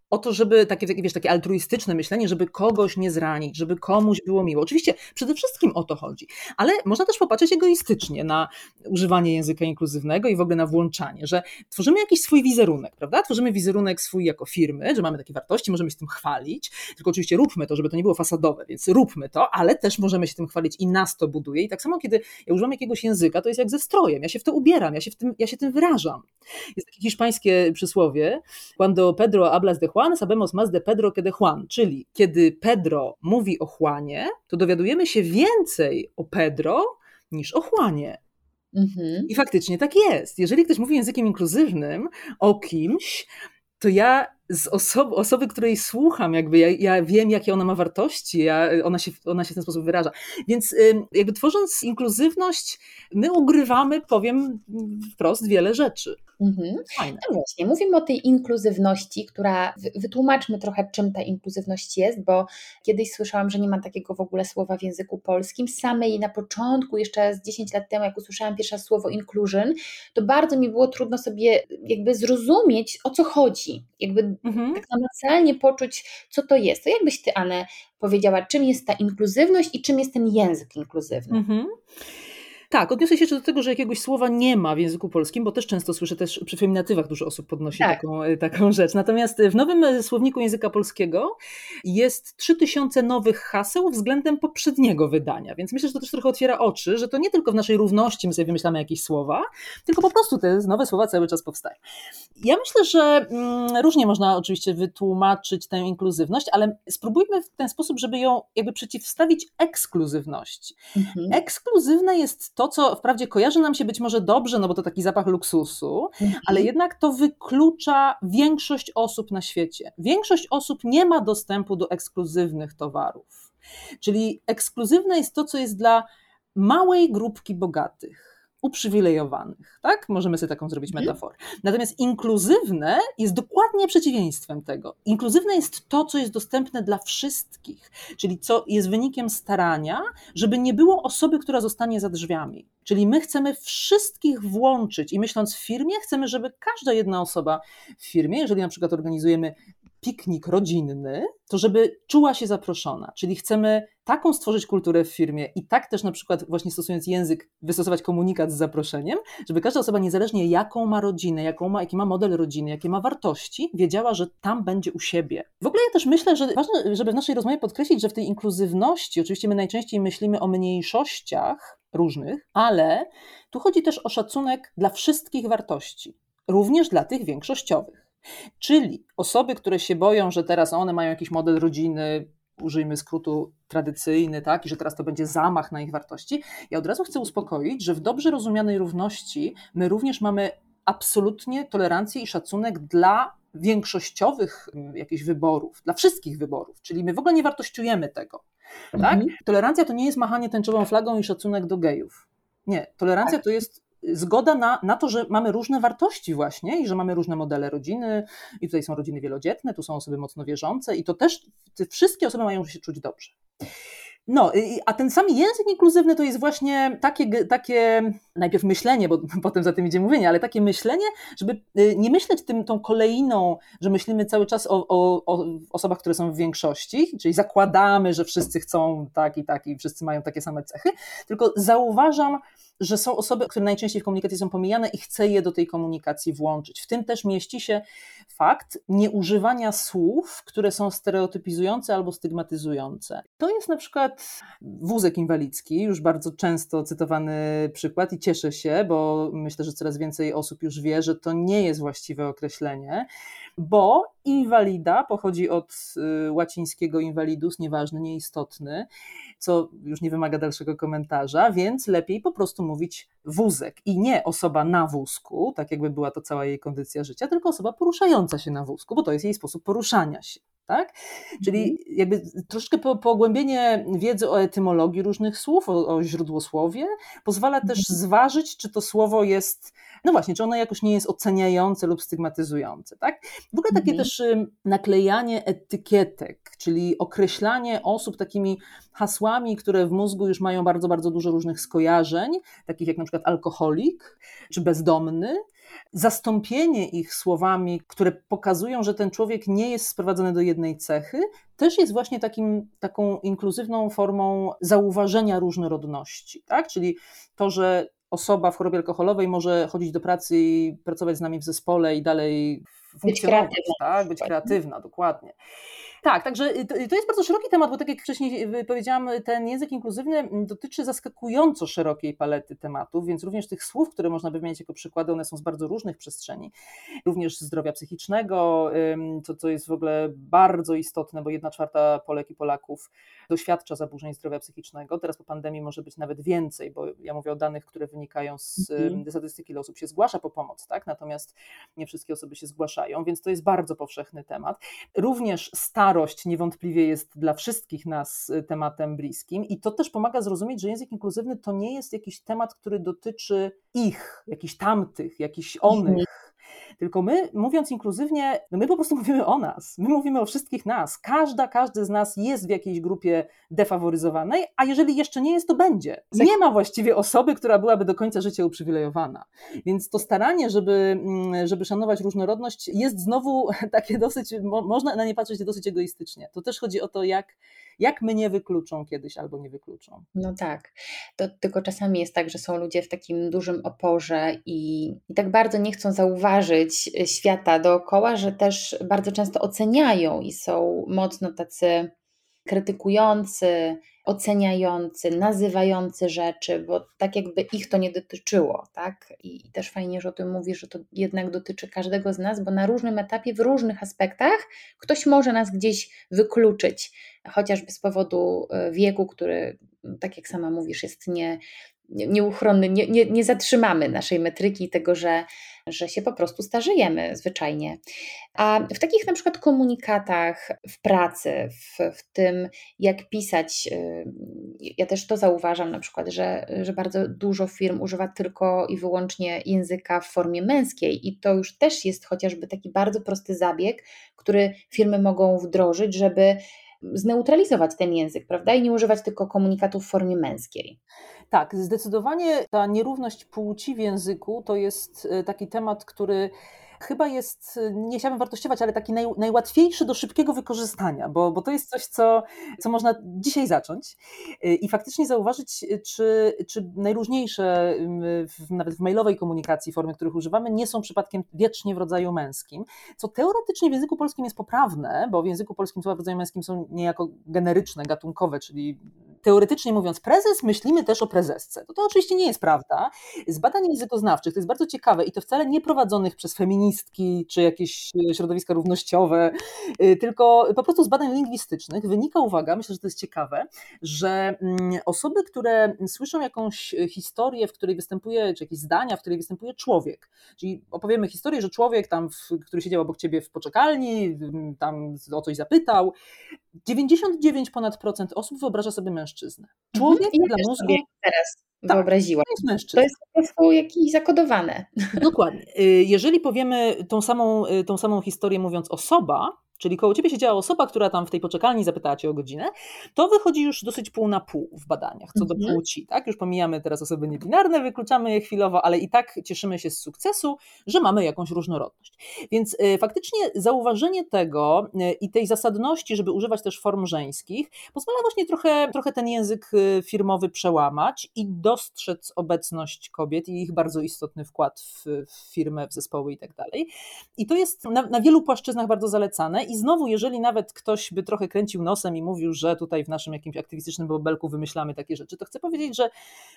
o to, żeby takie, wiesz, takie altruistyczne myślenie, żeby kogoś nie zranić, żeby komuś było miło. Oczywiście przede wszystkim o to chodzi, ale można też popatrzeć egoistycznie na używanie języka inkluzywnego i w ogóle na włączanie, że tworzymy jakiś swój wizerunek, prawda? Tworzymy wizerunek swój jako firmy, że mamy takie wartości, możemy się tym chwalić, tylko oczywiście róbmy to, żeby to nie było fasadowe, więc róbmy to, ale też możemy się tym chwalić i nas to buduje. I tak samo, kiedy ja używam jakiegoś języka, to jest jak ze strojem, ja się w to ubieram, ja się, w tym, ja się tym wyrażam. Jest takie hiszpańskie przysłowie, cuando Pedro hablas de Juan, sabemos más de Pedro que de Juan, czyli kiedy Pedro mówi o Juanie, to dowiadujemy się więcej o Pedro niż o Juanie. Mhm. I faktycznie tak jest. Jeżeli ktoś mówi językiem inkluzywnym o kimś, to ja z osoby, osoby, której słucham, jakby ja, ja, wiem, jakie ona ma wartości, ja, ona, się, ona się w ten sposób wyraża. Więc jakby tworząc inkluzywność, my ugrywamy, powiem wprost, wiele rzeczy. Mhm. No właśnie, mówimy o tej inkluzywności, która, wytłumaczmy trochę, czym ta inkluzywność jest, bo kiedyś słyszałam, że nie ma takiego w ogóle słowa w języku polskim. Samej na początku, jeszcze z 10 lat temu, jak usłyszałam pierwsze słowo inclusion, to bardzo mi było trudno sobie jakby zrozumieć, o co chodzi. Jakby mhm. tak namacalnie poczuć, co to jest. To jakbyś Ty, Anę, powiedziała, czym jest ta inkluzywność i czym jest ten język inkluzywny? Mhm. Tak, odniosę się jeszcze do tego, że jakiegoś słowa nie ma w języku polskim, bo też często słyszę też przy feminatywach dużo osób podnosi tak. taką, e, taką rzecz. Natomiast w nowym e, słowniku języka polskiego jest 3000 nowych haseł względem poprzedniego wydania, więc myślę, że to też trochę otwiera oczy, że to nie tylko w naszej równości my sobie wymyślamy jakieś słowa, tylko po prostu te nowe słowa cały czas powstają. Ja myślę, że mm, różnie można oczywiście wytłumaczyć tę inkluzywność, ale spróbujmy w ten sposób, żeby ją jakby przeciwstawić ekskluzywności. Mhm. Ekskluzywne jest to, to, co wprawdzie kojarzy nam się być może dobrze, no bo to taki zapach luksusu, mhm. ale jednak to wyklucza większość osób na świecie. Większość osób nie ma dostępu do ekskluzywnych towarów. Czyli ekskluzywne jest to, co jest dla małej grupki bogatych uprzywilejowanych, tak? Możemy sobie taką zrobić mhm. metaforę. Natomiast inkluzywne jest dokładnie przeciwieństwem tego. Inkluzywne jest to, co jest dostępne dla wszystkich, czyli co jest wynikiem starania, żeby nie było osoby, która zostanie za drzwiami. Czyli my chcemy wszystkich włączyć i myśląc w firmie, chcemy, żeby każda jedna osoba w firmie, jeżeli na przykład organizujemy piknik rodzinny, to żeby czuła się zaproszona. Czyli chcemy taką stworzyć kulturę w firmie i tak też na przykład właśnie stosując język, wystosować komunikat z zaproszeniem, żeby każda osoba niezależnie jaką ma rodzinę, jaką ma, jaki ma model rodziny, jakie ma wartości, wiedziała, że tam będzie u siebie. W ogóle ja też myślę, że ważne, żeby w naszej rozmowie podkreślić, że w tej inkluzywności, oczywiście my najczęściej myślimy o mniejszościach różnych, ale tu chodzi też o szacunek dla wszystkich wartości, również dla tych większościowych. Czyli osoby, które się boją, że teraz one mają jakiś model rodziny, użyjmy skrótu tradycyjny, tak, i że teraz to będzie zamach na ich wartości. Ja od razu chcę uspokoić, że w dobrze rozumianej równości my również mamy absolutnie tolerancję i szacunek dla większościowych mm, jakichś wyborów, dla wszystkich wyborów, czyli my w ogóle nie wartościujemy tego. Tak? Mhm. Tolerancja to nie jest machanie tęczową flagą i szacunek do gejów. Nie, tolerancja tak. to jest zgoda na, na to, że mamy różne wartości właśnie i że mamy różne modele rodziny i tutaj są rodziny wielodzietne, tu są osoby mocno wierzące i to też te wszystkie osoby mają się czuć dobrze. No, a ten sam język inkluzywny to jest właśnie takie, takie najpierw myślenie, bo potem za tym idzie mówienie, ale takie myślenie, żeby y, nie myśleć tym, tą kolejną, że myślimy cały czas o, o, o osobach, które są w większości, czyli zakładamy, że wszyscy chcą tak i tak i wszyscy mają takie same cechy, tylko zauważam, że są osoby, które najczęściej w komunikacji są pomijane i chcę je do tej komunikacji włączyć. W tym też mieści się fakt nieużywania słów, które są stereotypizujące albo stygmatyzujące. To jest na przykład wózek inwalidzki, już bardzo często cytowany przykład i cieszę się, bo myślę, że coraz więcej osób już wie, że to nie jest właściwe określenie, bo inwalida pochodzi od y, łacińskiego invalidus, nieważny, nieistotny, co już nie wymaga dalszego komentarza, więc lepiej po prostu mówić wózek i nie osoba na wózku, tak jakby była to cała jej kondycja życia, tylko osoba poruszająca się na wózku, bo to jest jej sposób poruszania się. Tak? Czyli mhm. jakby troszeczkę pogłębienie wiedzy o etymologii różnych słów, o, o źródłosłowie, pozwala też mhm. zważyć, czy to słowo jest, no właśnie, czy ono jakoś nie jest oceniające lub stygmatyzujące. Tak? W ogóle takie mhm. też naklejanie etykietek, czyli określanie osób takimi hasłami, które w mózgu już mają bardzo, bardzo dużo różnych skojarzeń, takich jak na przykład alkoholik czy bezdomny, zastąpienie ich słowami, które pokazują, że ten człowiek nie jest sprowadzony do jednej cechy, też jest właśnie takim, taką inkluzywną formą zauważenia różnorodności. Tak? Czyli to, że osoba w chorobie alkoholowej może chodzić do pracy i pracować z nami w zespole i dalej funkcjonować, być kreatywna, tak? być kreatywna dokładnie. Tak, także to, to jest bardzo szeroki temat, bo tak jak wcześniej powiedziałam, ten język inkluzywny dotyczy zaskakująco szerokiej palety tematów, więc również tych słów, które można by wymienić jako przykłady, one są z bardzo różnych przestrzeni. Również zdrowia psychicznego, co, co jest w ogóle bardzo istotne, bo jedna czwarta Polek i Polaków doświadcza zaburzeń zdrowia psychicznego. Teraz po pandemii może być nawet więcej, bo ja mówię o danych, które wynikają z mhm. statystyki, ile osób się zgłasza po pomoc, tak? natomiast nie wszystkie osoby się zgłaszają, więc to jest bardzo powszechny temat. Również starość niewątpliwie jest dla wszystkich nas y, tematem bliskim i to też pomaga zrozumieć, że język inkluzywny to nie jest jakiś temat, który dotyczy ich, jakichś tamtych, jakichś onych tylko my, mówiąc inkluzywnie, no my po prostu mówimy o nas. My mówimy o wszystkich nas. Każda, każdy z nas jest w jakiejś grupie defaworyzowanej, a jeżeli jeszcze nie jest, to będzie. Nie ma właściwie osoby, która byłaby do końca życia uprzywilejowana. Więc to staranie, żeby, mm, żeby szanować różnorodność, jest znowu takie dosyć, można na nie patrzeć dosyć egoistycznie. To też chodzi o to, jak jak mnie wykluczą kiedyś albo nie wykluczą. No tak, to tylko czasami jest tak, że są ludzie w takim dużym oporze i, i tak bardzo nie chcą zauważyć świata dookoła, że też bardzo często oceniają i są mocno tacy krytykujący, oceniający, nazywający rzeczy, bo tak jakby ich to nie dotyczyło, tak? I, I, też fajnie, że o tym mówisz, że to jednak dotyczy każdego z nas, bo na różnym etapie, w różnych aspektach ktoś może nas gdzieś wykluczyć, chociażby z powodu e, wieku, który, tak jak sama mówisz, jest nie, nieuchronny, nie, nie, nie zatrzymamy naszej metryki tego, że, że się po prostu starzejemy zwyczajnie. A w takich na przykład komunikatach w pracy, w, w tym jak pisać, y, ja też to zauważam na przykład, że, że bardzo dużo firm używa tylko i wyłącznie języka w formie męskiej i to już też jest chociażby taki bardzo prosty zabieg, który firmy mogą wdrożyć, żeby zneutralizować ten język, prawda? I nie używać tylko komunikatów w formie męskiej. Tak, zdecydowanie ta nierówność płci w języku to jest e, taki temat, który chyba jest, nie chciałabym wartościować, ale taki naj, najłatwiejszy do szybkiego wykorzystania, bo, bo to jest coś, co, co można dzisiaj zacząć i faktycznie zauważyć, czy, czy najróżniejsze, w, nawet w mailowej komunikacji, formy, których używamy, nie są przypadkiem wiecznie w rodzaju męskim, co teoretycznie w języku polskim jest poprawne, bo w języku polskim słowa w rodzaju męskim są niejako generyczne, gatunkowe, czyli teoretycznie mówiąc prezes, myślimy też o prezesce. To, to oczywiście nie jest prawda. Z badań językoznawczych to jest bardzo ciekawe i to wcale nie prowadzonych przez feministki czy jakieś e, środowiska równościowe, e, tylko po prostu z badań lingwistycznych wynika, uwaga, myślę, że to jest ciekawe, że mm, osoby, które słyszą jakąś historię, w której występuje, czy jakieś zdania, w której występuje człowiek, czyli opowiemy historię, że człowiek tam, który siedział obok ciebie w poczekalni, tam o coś zapytał, 99 ponad procent osób wyobraża sobie mężczyznę. Mhm. Człowiek mhm. dla mózgu... teraz tak. To jest. To jest po prostu jakieś zakodowane. Dokładnie. Y, jeżeli powiemy tą samą, y, tą samą historię mówiąc osoba, czyli koło ciebie siedziała osoba, która tam w tej poczekalni zapytała cię o godzinę, to wychodzi już dosyć pół na pół w badaniach co do mhm. płci. Tak? Już pomijamy teraz osoby niebinarne, wykluczamy je chwilowo, ale i tak cieszymy się z sukcesu, że mamy jakąś różnorodność. Więc y, faktycznie zauważenie tego y, i tej zasadności, żeby używać też form żeńskich, pozwala właśnie trochę, trochę ten język y, firmowy przełamać i dostrzec obecność kobiet i ich bardzo istotny wkład w, w firmę, w zespoły i tak dalej. I to jest na, na wielu płaszczyznach bardzo zalecane i znowu, jeżeli nawet ktoś by trochę kręcił nosem i mówił, że tutaj w naszym jakimś aktywistycznym bobelku wymyślamy takie rzeczy, to chcę powiedzieć, że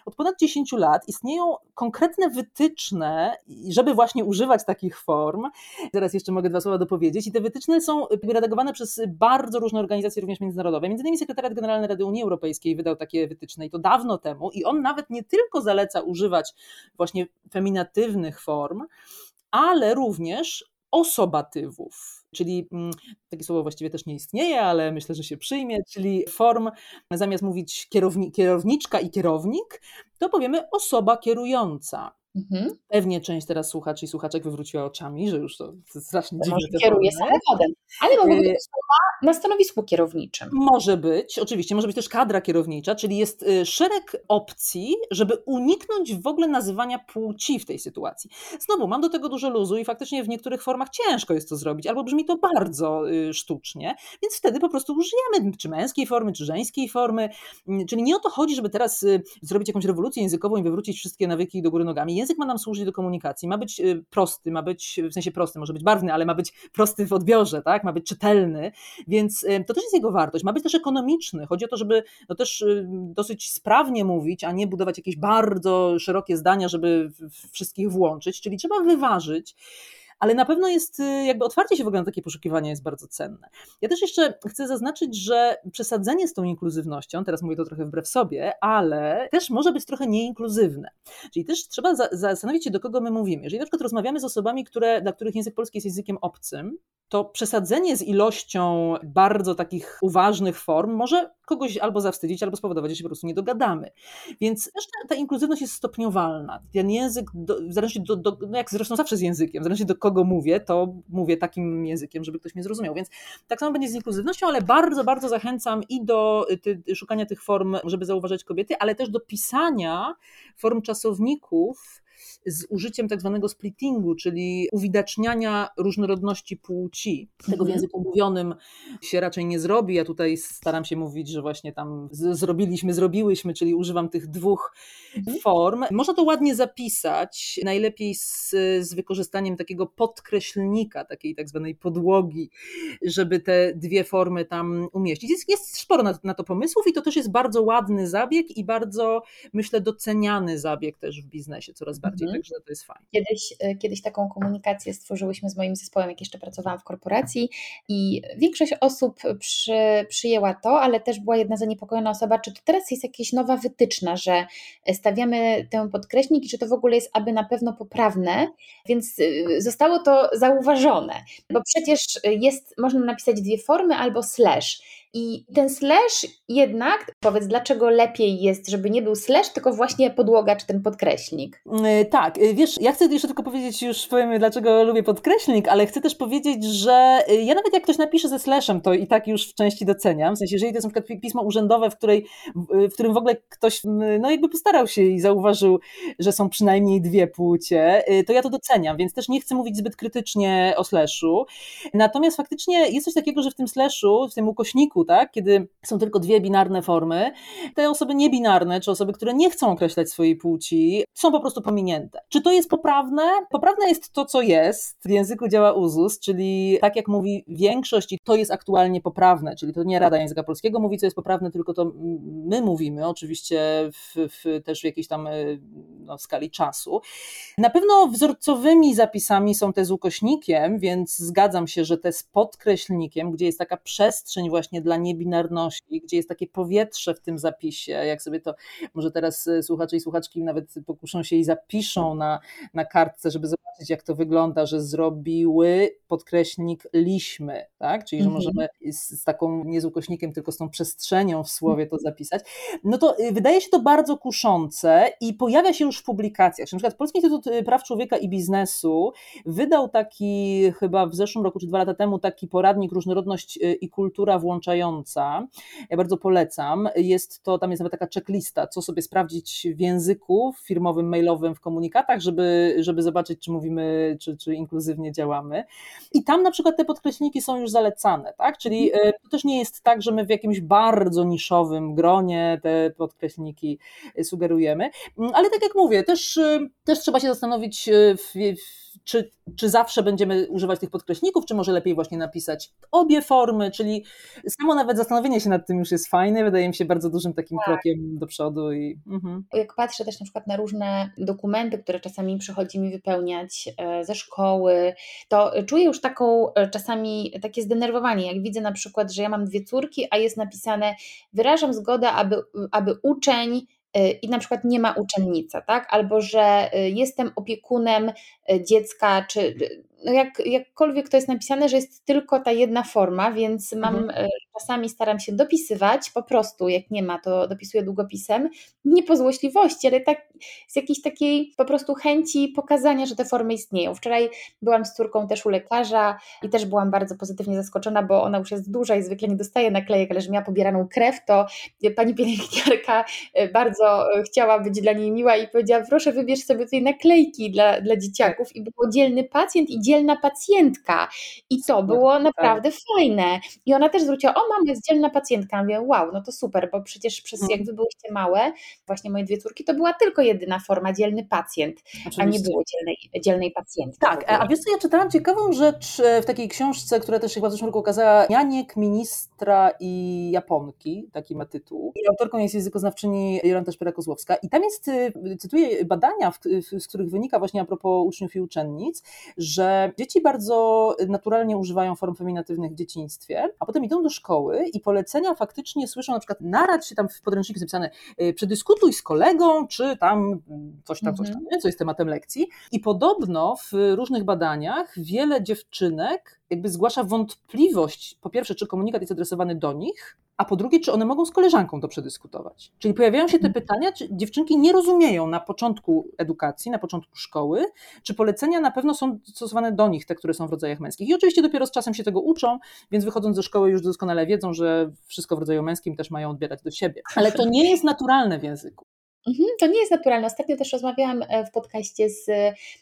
od ponad 10 lat istnieją konkretne wytyczne, żeby właśnie używać takich form. Zaraz jeszcze mogę dwa słowa dopowiedzieć. I te wytyczne są redagowane przez bardzo różne organizacje, również międzynarodowe. Między innymi Sekretariat Generalny Rady Unii Europejskiej wydał takie wytyczne i to dawno temu. I on nawet nie tylko zaleca używać właśnie feminatywnych form, ale również osobatywów czyli mm, takie słowo właściwie też nie istnieje, ale myślę, że się przyjmie, czyli form, zamiast mówić kierowni, kierowniczka i kierownik, to powiemy osoba kierująca. Mhm. Pewnie część teraz słuchaczy i słuchaczek wywróciła oczami, że już to strasznie dziwne. Może kieruje samochodem, ale być y, słowa na stanowisku kierowniczym. Może być, oczywiście, może być też kadra kierownicza, czyli jest y, szereg opcji, żeby uniknąć w ogóle nazywania płci w tej sytuacji. Znowu, mam do tego dużo luzu i faktycznie w niektórych formach ciężko jest to zrobić, albo brzmi to bardzo y, sztucznie, więc wtedy po prostu użyjemy czy męskiej formy, czy żeńskiej formy. Czyli nie o to chodzi, żeby teraz zrobić jakąś rewolucję językową i wywrócić wszystkie nawyki do góry nogami. Język ma nam służyć do komunikacji, ma być prosty, ma być, w sensie prosty, może być barwny, ale ma być prosty w odbiorze, tak? ma być czytelny, więc to też jest jego wartość. Ma być też ekonomiczny. Chodzi o to, żeby no też dosyć sprawnie mówić, a nie budować jakieś bardzo szerokie zdania, żeby wszystkich włączyć, czyli trzeba wyważyć ale na pewno jest, y, jakby otwarcie się w ogóle na takie poszukiwania jest bardzo cenne. Ja też jeszcze chcę zaznaczyć, że przesadzenie z tą inkluzywnością, teraz mówię to trochę wbrew sobie, ale też może być trochę nieinkluzywne. Czyli też trzeba zastanowić się, do kogo my mówimy. Jeżeli na przykład rozmawiamy z osobami, które, dla których język polski jest językiem obcym, to przesadzenie z ilością bardzo takich uważnych form może kogoś albo zawstydzić, albo spowodować, że się po prostu nie dogadamy. Więc też ta, ta inkluzywność jest stopniowalna. Ten język, do, w zależności do, do, no jak zresztą zawsze z językiem, w zależności do kogo mówię, to mówię takim językiem, żeby ktoś mnie zrozumiał. Więc tak samo będzie z inkluzywnością, ale bardzo, bardzo zachęcam i do ty, szukania tych form, żeby zauważać kobiety, ale też do pisania form czasowników, z użyciem tak zwanego splittingu, czyli uwidaczniania różnorodności płci. Tego w mhm. języku mówionym się raczej nie zrobi. Ja tutaj staram się mówić, że właśnie tam zrobiliśmy, zrobiłyśmy, czyli używam tych dwóch mhm. form. Można to ładnie zapisać, najlepiej z, z wykorzystaniem takiego podkreślnika, takiej tak zwanej podłogi, żeby te dwie formy tam umieścić. Jest, jest sporo na, na to pomysłów i to też jest bardzo ładny zabieg i bardzo, myślę, doceniany zabieg też w biznesie coraz bardziej. Mhm. Także to jest fajne. Kiedyś, e, kiedyś taką komunikację stworzyłyśmy z moim zespołem, jak jeszcze pracowałam w korporacji i większość osób przy, przyjęła to, ale też była jedna zaniepokojona osoba, czy to teraz jest jakaś nowa wytyczna, że stawiamy tę podkreśnik i czy to w ogóle jest aby na pewno poprawne, więc e, zostało to zauważone, bo przecież jest, można napisać dwie formy albo slash i ten slash jednak, powiedz, dlaczego lepiej jest, żeby nie był slash, tylko właśnie podłoga czy ten podkreśnik? Yy, tak, yy, wiesz, ja chcę jeszcze tylko powiedzieć, już powiem, dlaczego lubię podkreśnik, ale chcę też powiedzieć, że yy, ja nawet jak ktoś napisze ze slashem, to i tak już w części doceniam. W sensie, jeżeli to jest na przykład pismo urzędowe, w, której, w którym w ogóle ktoś no jakby postarał się i zauważył, że są przynajmniej dwie płcie, to ja to doceniam, więc też nie chcę mówić zbyt krytycznie o slashu. Natomiast faktycznie jest coś takiego, że w tym slashu, w tym ukośniku, tak? kiedy są tylko dwie binarne formy, te osoby niebinarne, czy osoby, które nie chcą określać swojej płci, są po prostu pominięte. Czy to jest poprawne? Poprawne jest to, co jest. W języku działa uzus, czyli tak jak mówi większość, i to jest aktualnie poprawne, czyli to nie Rada Języka Polskiego mówi, co jest poprawne, tylko to my mówimy, oczywiście w, w, też w jakiejś tam no, skali czasu. Na pewno wzorcowymi zapisami są te z ukośnikiem, więc zgadzam się, że te z podkreślnikiem, gdzie jest taka przestrzeń właśnie dla dla niebinarności, gdzie jest takie powietrze w tym zapisie, jak sobie to może teraz e, słuchacze i słuchaczki nawet pokuszą się i zapiszą na, na kartce, żeby zobaczyć jak to wygląda, że zrobiły podkreślnik liśmy, tak? czyli że mhm. możemy z, z taką nie z ukośnikiem, tylko z tą przestrzenią w słowie to zapisać, no to y, wydaje się to bardzo kuszące i pojawia się już w publikacjach. Na przykład Polski Instytut y, Praw Człowieka i Biznesu wydał taki chyba w zeszłym roku czy dwa lata temu taki poradnik Różnorodność y, i kultura ja bardzo polecam. Jest to, tam jest nawet taka checklista, co sobie sprawdzić w języku firmowym, mailowym, w komunikatach, żeby, żeby zobaczyć, czy mówimy, czy, czy inkluzywnie działamy. I tam na przykład te podkreślniki są już zalecane, tak? Czyli e, to też nie jest tak, że my w jakimś bardzo niszowym gronie te podkreślniki sugerujemy, ale tak jak mówię, też, e, też trzeba się zastanowić e, w, w czy, czy zawsze będziemy używać tych podkreśników, czy może lepiej właśnie napisać obie formy, czyli samo nawet zastanowienie się nad tym już jest fajne, wydaje mi się bardzo dużym takim tak. krokiem do przodu. I, mhm. Jak patrzę też na przykład na różne dokumenty, które czasami przychodzi mi wypełniać e, ze szkoły, to czuję już taką e, czasami takie zdenerwowanie, jak widzę na przykład, że ja mam dwie córki, a jest napisane wyrażam zgodę, aby, aby uczeń i na przykład nie ma uczennica, tak? Albo że y, jestem opiekunem y, dziecka, czy no jak, jakkolwiek to jest napisane, że jest tylko ta jedna forma, więc mam mhm. Czasami staram się dopisywać, po prostu jak nie ma, to dopisuję długopisem, nie po złośliwości, ale tak z jakiejś takiej po prostu chęci pokazania, że te formy istnieją. Wczoraj byłam z córką też u lekarza i też byłam bardzo pozytywnie zaskoczona, bo ona już jest duża i zwykle nie dostaje naklejek, ale że miała pobieraną krew, to pani pielęgniarka e, bardzo e, chciała być dla niej miła i powiedziała, proszę wybierz sobie tutaj naklejki dla, dla dzieciaków. I był dzielny pacjent i dzielna pacjentka. I to było naprawdę fajne. I ona też zwróciła, o mamo jest dzielna pacjentka, mówię, wow, no to super, bo przecież przez mhm. jak wy byłyście małe, właśnie moje dwie córki, to była tylko jedyna forma dzielny pacjent, Oczywiście. a nie było dzielnej, dzielnej pacjentki. Tak, a wiesz co, ja czytałam ciekawą rzecz e, w takiej książce, która też chyba w zeszłym roku okazała, Janiek, ministra i Japonki, taki ma tytuł. I autorką jest językoznawczyni Jolanta Szpera-Kozłowska i tam jest, e, cytuję badania, z których wynika właśnie a propos uczniów i uczennic, że dzieci bardzo naturalnie używają form feminatywnych w dzieciństwie, a potem idą do szkoły i polecenia faktycznie słyszą na przykład narad się tam w podręczniku zapisane e, przedyskutuj z kolegą, czy tam coś tam, coś tam, mhm. nie? co jest tematem lekcji. I podobno w różnych badaniach wiele dziewczynek jakby zgłasza wątpliwość, po pierwsze, czy komunikat jest adresowany do nich, a po drugie, czy one mogą z koleżanką to przedyskutować. Czyli pojawiają się te mhm. pytania, czy dziewczynki nie rozumieją na początku edukacji, na początku szkoły, czy polecenia na pewno są stosowane do nich, te, które są w rodzajach męskich. I oczywiście dopiero z czasem się tego uczą, więc wychodząc ze szkoły już doskonale wiedzą, że wszystko w rodzaju męskim też mają odbierać do siebie. Ale to nie jest naturalne w języku. Mhm, to nie jest naturalne. Ostatnio też rozmawiałam e, w podcaście z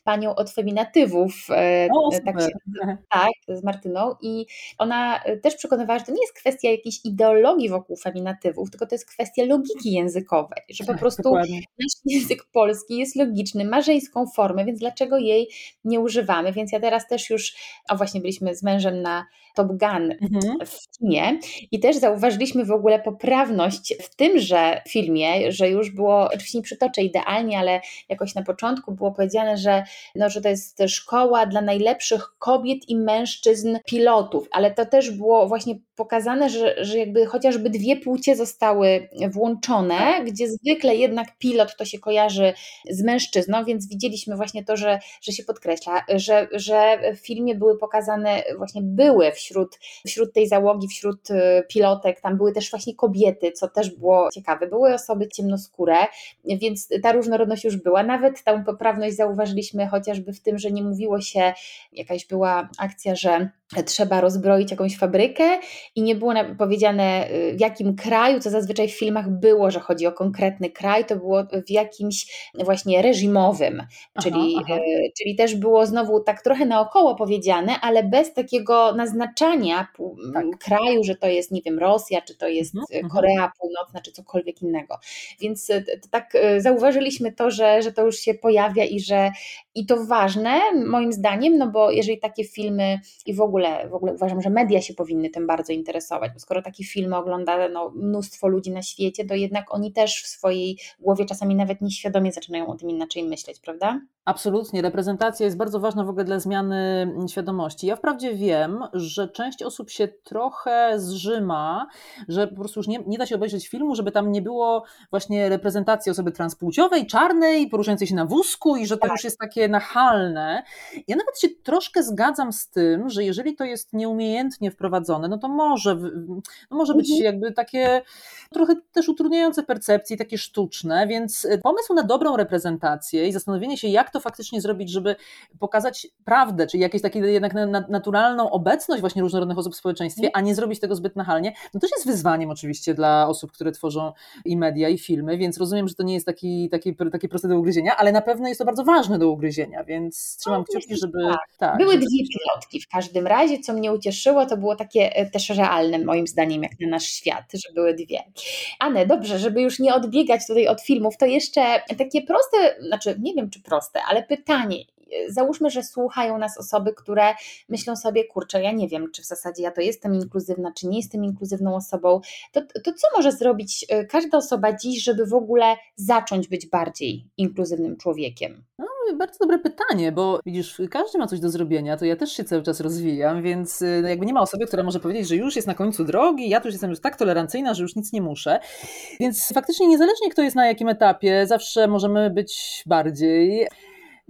panią od feminatywów, e, o, tak, się, tak, z Martyną i ona e, też przekonywała, że to nie jest kwestia jakiejś ideologii wokół feminatywów, tylko to jest kwestia logiki językowej, że po tak, prostu dokładnie. nasz język polski jest logiczny, ma żeńską formę, więc dlaczego jej nie używamy? Więc ja teraz też już, a właśnie byliśmy z mężem na Top Gun mhm. w kinie i też zauważyliśmy w ogóle poprawność w tymże filmie, że już było oczywiście nie przytoczę idealnie, ale jakoś na początku było powiedziane, że, no, że to jest szkoła dla najlepszych kobiet i mężczyzn pilotów, ale to też było właśnie pokazane, że, że jakby chociażby dwie płcie zostały włączone, tak. gdzie zwykle jednak pilot to się kojarzy z mężczyzną, więc widzieliśmy właśnie to, że, że się podkreśla, że, że w filmie były pokazane, właśnie były wśród, wśród tej załogi, wśród y, pilotek, tam były też właśnie kobiety, co też było ciekawe, były osoby ciemnoskóre, więc ta różnorodność już była. Nawet tę poprawność zauważyliśmy chociażby w tym, że nie mówiło się, jakaś była akcja, że trzeba rozbroić jakąś fabrykę i nie było powiedziane y, w jakim kraju, co zazwyczaj w filmach było, że chodzi o konkretny kraj, to było w jakimś właśnie reżimowym, czyli, aha, aha. Y, czyli też było znowu tak trochę naokoło powiedziane, ale bez takiego naznaczania tak. kraju, że to jest, nie wiem, Rosja, czy to jest mhm, mhm. Korea Północna, czy cokolwiek innego. Więc y, tak zauważyliśmy to, że, że to już się pojawia i że i to ważne moim zdaniem, no bo jeżeli takie filmy i w ogóle ogóle, w ogóle uważam, że media się powinny tym bardzo interesować, bo skoro takie filmy ogląda no, mnóstwo ludzi na świecie, to jednak oni też w swojej głowie czasami nawet nieświadomie zaczynają o tym inaczej myśleć, prawda? Absolutnie. Reprezentacja jest bardzo ważna w ogóle dla zmiany świadomości. Ja wprawdzie wiem, że część osób się trochę zrzyma, że po prostu już nie, nie da się obejrzeć filmu, żeby tam nie było właśnie reprezentacji osoby transpłciowej, czarnej, poruszającej się na wózku i że to tak. już jest takie nachalne. Ja nawet się troszkę zgadzam z tym, że jeżeli to jest nieumiejętnie wprowadzone, no to może, no może być mhm. jakby takie trochę też utrudniające percepcji, takie sztuczne, więc pomysł na dobrą reprezentację i zastanowienie się, jak to faktycznie zrobić, żeby pokazać prawdę, czyli jakąś taką jednak naturalną obecność właśnie różnorodnych osób w społeczeństwie, a nie zrobić tego zbyt nachalnie, no też jest wyzwaniem oczywiście dla osób, które tworzą i media, i filmy, więc rozumiem, że to nie jest taki, taki, takie proste do ugryzienia, ale na pewno jest to bardzo ważne do ugryzienia, więc trzymam no, kciuki, żeby... Tak. tak Były żeby... dwie pilotki w każdym razie, co mnie ucieszyło, to było takie e, też realne moim zdaniem, jak na nasz świat, że były dwie. Ane, dobrze, żeby już nie odbiegać tutaj od filmów, to jeszcze takie proste, znaczy nie wiem czy proste, ale pytanie, załóżmy, że słuchają nas osoby, które myślą sobie, kurczę, ja nie wiem, czy w zasadzie ja to jestem inkluzywna, czy nie jestem inkluzywną osobą, to, to co może zrobić e, każda osoba dziś, żeby w ogóle zacząć być bardziej inkluzywnym człowiekiem? No, bardzo dobre pytanie, bo widzisz, każdy ma coś do zrobienia, to ja też się cały czas rozwijam, więc e, no, jakby nie ma osoby, która może powiedzieć, że już jest na końcu drogi, ja tu już jestem już tak tolerancyjna, że już nic nie muszę. Więc faktycznie niezależnie kto jest na jakim etapie, zawsze możemy być bardziej.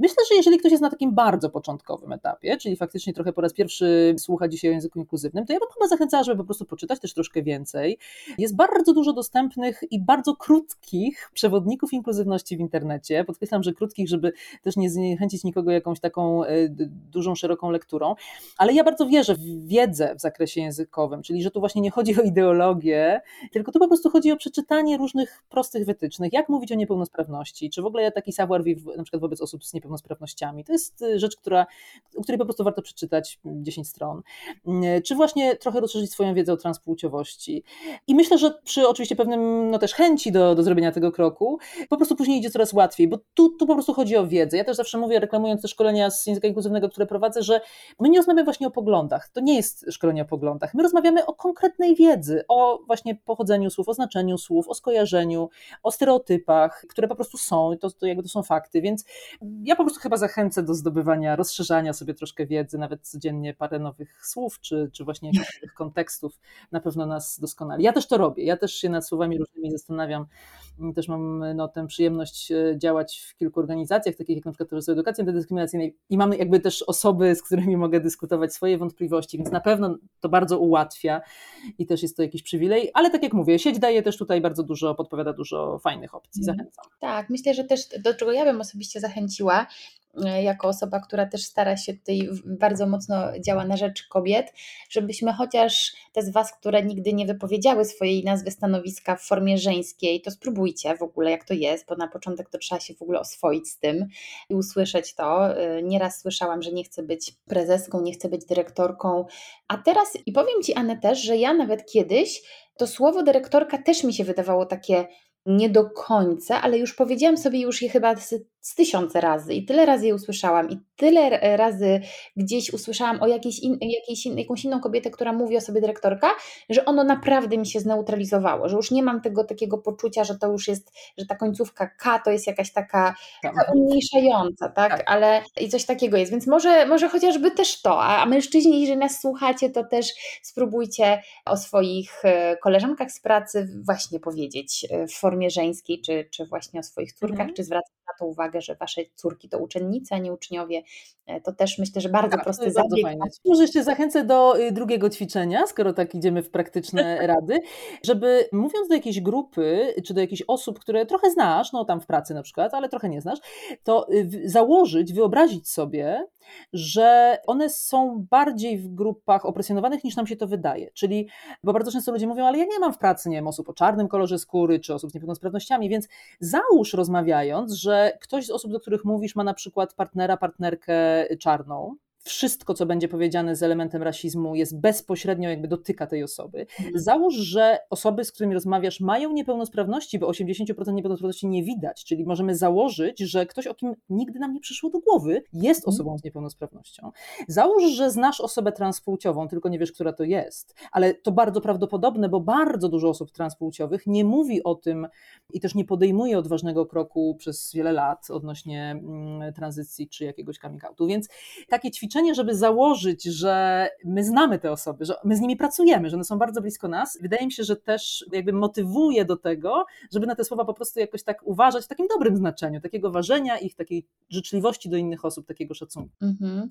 Myślę, że jeżeli ktoś jest na takim bardzo początkowym etapie, czyli faktycznie trochę po raz pierwszy słucha dzisiaj o języku inkluzywnym, to ja bym chyba zachęcała, żeby po prostu poczytać też troszkę więcej. Jest bardzo dużo dostępnych i bardzo krótkich przewodników inkluzywności w internecie. Podkreślam, że krótkich, żeby też nie zniechęcić nikogo jakąś taką e, dużą, szeroką lekturą, ale ja bardzo wierzę w wiedzę w zakresie językowym, czyli że tu właśnie nie chodzi o ideologię, tylko tu po prostu chodzi o przeczytanie różnych prostych wytycznych, jak mówić o niepełnosprawności, czy w ogóle taki savoir vivre na przykład wobec osób z niepełnosprawnościami. To jest y, rzecz, która, o której po prostu warto przeczytać 10 stron. Mm, czy właśnie trochę rozszerzyć swoją wiedzę o transpłciowości. I myślę, że przy oczywiście pewnym no też chęci do, do zrobienia tego kroku, po prostu później idzie coraz łatwiej, bo tu, tu po prostu chodzi o wiedzę. Ja też zawsze mówię, reklamując te szkolenia z języka inkluzywnego, które prowadzę, że my nie rozmawiamy właśnie o poglądach. To nie jest szkolenie o poglądach. My rozmawiamy o konkretnej wiedzy, o właśnie pochodzeniu słów, o znaczeniu słów, o skojarzeniu, o stereotypach, które po prostu są to, to jakby to są fakty, więc ja po prostu chyba zachęcę do zdobywania, rozszerzania sobie troszkę wiedzy, nawet codziennie parę nowych słów, czy, czy właśnie jakichś nowych kontekstów na pewno nas doskonali. Ja też to robię, ja też się nad słowami różnymi zastanawiam, też mam no, tę przyjemność e, działać w kilku organizacjach, takich jak na przykład Towarzystwo Edukacji Antydyskryminacyjnej i mamy jakby też osoby, z którymi mogę dyskutować swoje wątpliwości, więc na pewno to bardzo ułatwia i też jest to jakiś przywilej, ale tak jak mówię, sieć daje też tutaj bardzo dużo, podpowiada dużo fajnych opcji, mhm. zachęcam. Tak, myślę, że też do czego ja bym osobiście zachęciła, E, jako osoba, która też stara się tutaj bardzo mocno działa na rzecz kobiet, żebyśmy chociaż te z Was, które nigdy nie wypowiedziały swojej nazwy stanowiska w formie żeńskiej, to spróbujcie w ogóle jak to jest, bo na początek to trzeba się w ogóle oswoić z tym i usłyszeć to. E, nieraz słyszałam, że nie chcę być prezeską, nie chcę być dyrektorką, a teraz i powiem Ci Anę też, że ja nawet kiedyś to słowo dyrektorka też mi się wydawało takie nie do końca, ale już powiedziałam sobie już je chyba z tysiące razy i tyle razy je usłyszałam i tyle razy gdzieś usłyszałam o jakiejś, in, jakiejś in, jakąś inną kobietę, która mówi o sobie dyrektorka, że ono naprawdę mi się zneutralizowało, że już nie mam tego takiego poczucia, że to już jest, że ta końcówka K to jest jakaś taka, tak. taka umniejszająca, tak? tak? Ale i coś takiego jest, więc może, może chociażby też to, a mężczyźni, jeżeli nas słuchacie, to też spróbujcie o swoich e, koleżankach z pracy właśnie powiedzieć e, w formie żeńskiej, czy, czy właśnie o swoich córkach, mhm. czy zwracać na to uwagę, że wasze córki to uczennice, a nie uczniowie. E, to też myślę, że bardzo tak, prosty zabieg. Może jeszcze zachęcę do y, drugiego ćwiczenia, skoro tak idziemy w praktyczne rady, żeby mówiąc do jakiejś grupy, czy do jakichś osób, które trochę znasz, no tam w pracy na przykład, ale trochę nie znasz, to y, założyć, wyobrazić sobie, że one są bardziej w grupach opresjonowanych niż nam się to wydaje. Czyli, bo bardzo często ludzie mówią, ale ja nie mam w pracy, nie wiem, osób o czarnym kolorze skóry, czy osób z niepełnosprawnościami, więc załóż rozmawiając, że ktoś z osób, do których mówisz, ma na przykład partnera, partnerkę czarną, wszystko, co będzie powiedziane z elementem rasizmu, jest bezpośrednio jakby dotyka tej osoby. Mhm. Załóż, że osoby, z którymi rozmawiasz, mają niepełnosprawności, bo 80% niepełnosprawności nie widać, czyli możemy założyć, że ktoś, o kim nigdy nam nie przyszło do głowy, jest mhm. osobą z niepełnosprawnością. Załóż, że znasz osobę transpłciową, tylko nie wiesz, która to jest, ale to bardzo prawdopodobne, bo bardzo dużo osób transpłciowych nie mówi o tym i też nie podejmuje odważnego kroku przez wiele lat odnośnie mm, tranzycji czy jakiegoś coming outu. Więc takie ćwiczenie ćwiczenie, żeby założyć, że my znamy te osoby, że my z nimi pracujemy, że one są bardzo blisko nas, wydaje mi się, że też jakby motywuje do tego, żeby na te słowa po prostu jakoś tak uważać w takim dobrym znaczeniu, takiego ważenia ich, takiej życzliwości do innych osób, takiego szacunku. Mhm.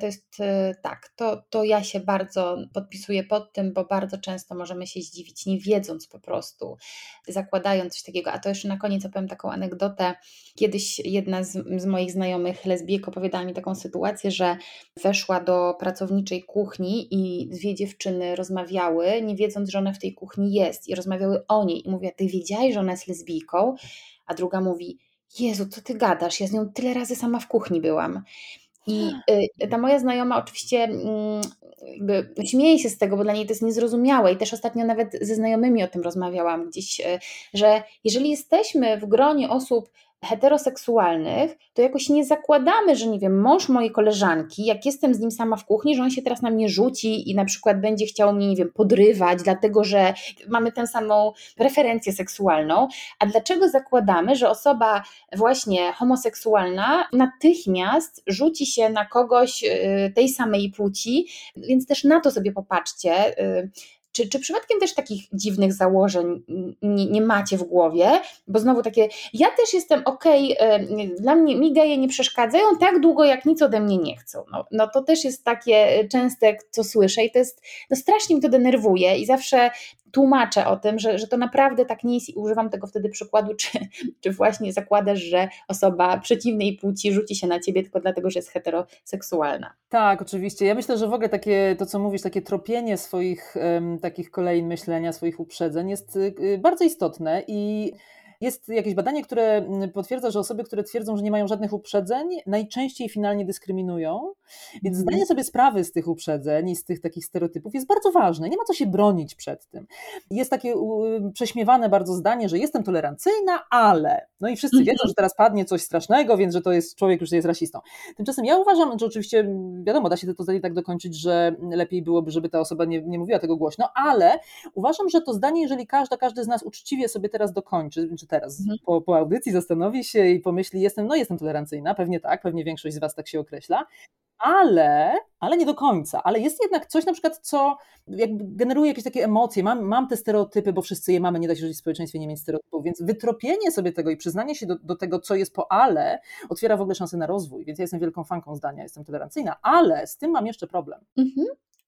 To jest y, tak, to, to ja się bardzo podpisuję pod tym, bo bardzo często możemy się zdziwić, nie wiedząc po prostu, zakładając coś takiego. A to jeszcze na koniec opowiem taką anegdotę. Kiedyś jedna z, z moich znajomych lesbijek opowiadała mi taką sytuację, że weszła do pracowniczej kuchni i dwie dziewczyny rozmawiały, nie wiedząc, że ona w tej kuchni jest. I rozmawiały o niej. I mówiła, ty wiedziałeś, że ona jest lesbijką? A druga mówi, Jezu, co ty gadasz, ja z nią tyle razy sama w kuchni byłam. I y, ta moja znajoma oczywiście mm, jakby śmieje się z tego, bo dla niej to jest niezrozumiałe. I też ostatnio nawet ze znajomymi o tym rozmawiałam gdzieś, y, że jeżeli jesteśmy w gronie osób heteroseksualnych, to jakoś nie zakładamy, że nie wiem, mąż mojej koleżanki, jak jestem z nim sama w kuchni, że on się teraz na mnie rzuci i na przykład będzie chciał mnie, nie wiem, podrywać, dlatego że mamy tę samą preferencję seksualną. A dlaczego zakładamy, że osoba właśnie homoseksualna natychmiast rzuci się na kogoś y, tej samej płci? Więc też na to sobie popatrzcie. Czy, czy przypadkiem też takich dziwnych założeń nie, nie macie w głowie? Bo znowu takie, ja też jestem okej, okay, dla mnie mi geje nie przeszkadzają tak długo, jak nic ode mnie nie chcą. No, no to też jest takie częste, co słyszę i to jest, no strasznie mi to denerwuje i zawsze tłumaczę o tym, że, że to naprawdę tak nie jest i używam tego wtedy przykładu, czy, czy właśnie zakładasz, że osoba przeciwnej płci rzuci się na ciebie tylko dlatego, że jest heteroseksualna. Tak, oczywiście. Ja myślę, że w ogóle takie, to co mówisz, takie tropienie swoich um, takich kolejn myślenia, swoich uprzedzeń jest y, bardzo istotne i jest jakieś badanie, które mm, potwierdza, że osoby, które twierdzą, że nie mają żadnych uprzedzeń, najczęściej finalnie dyskryminują. Więc mhm. zdanie sobie sprawy z tych uprzedzeń i z tych takich stereotypów jest bardzo ważne. Nie ma co się bronić przed tym. Jest takie prześmiewane bardzo zdanie, że jestem tolerancyjna, ale. No i wszyscy wiedzą, mhm. że teraz padnie coś strasznego, więc że to jest człowiek, już jest rasistą. Tymczasem ja uważam, że oczywiście, wiadomo, da się to zdanie tak dokończyć, że lepiej byłoby, żeby ta osoba nie, nie mówiła tego głośno, ale uważam, że to zdanie, jeżeli każda, każdy z nas uczciwie sobie teraz dokończy, teraz mhm. po, po audycji zastanowi się i pomyśli, jestem, no jestem tolerancyjna, pewnie tak, pewnie większość z Was tak się określa, ale, ale nie do końca, ale jest jednak coś na przykład, co generuje jakieś takie emocje, mam, mam te stereotypy, bo wszyscy je mamy, nie da się żyć w społeczeństwie nie mieć stereotypów, więc wytropienie sobie tego i przyznanie się do, do tego, co jest po ale, otwiera w ogóle szansę na rozwój, więc ja jestem wielką fanką zdania, jestem tolerancyjna, ale z tym mam jeszcze problem. Mhm.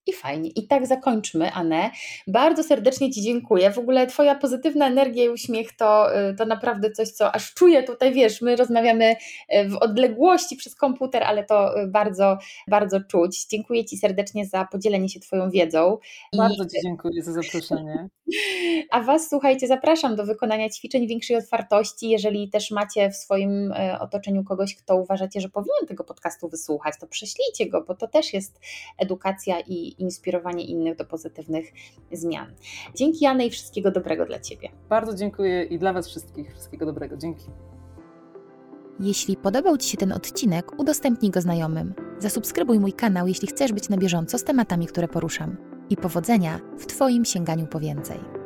I fajnie. I tak zakończmy, Anę. Bardzo serdecznie Ci dziękuję. W ogóle Twoja pozytywna energia i uśmiech to, y, to naprawdę coś, co aż czuję tutaj, wiesz, my rozmawiamy y, w odległości przez komputer, ale to y, bardzo, bardzo czuć. Dziękuję Ci serdecznie za podzielenie się Twoją wiedzą. Bardzo I... Ci dziękuję za zaproszenie. A Was, słuchajcie, zapraszam do wykonania ćwiczeń większej otwartości. Jeżeli też macie w swoim otoczeniu kogoś, kto uważacie, że powinien tego podcastu wysłuchać, to prześlijcie go, bo to też jest edukacja i inspirowanie innych do pozytywnych zmian. Dzięki Jany i wszystkiego dobrego dla Ciebie. Bardzo dziękuję i dla Was wszystkich wszystkiego dobrego. Dzięki. Jeśli podobał Ci się ten odcinek, udostępnij go znajomym. Zasubskrybuj mój kanał, jeśli chcesz być na bieżąco z tematami, które poruszam. I powodzenia w Twoim sięganiu po więcej.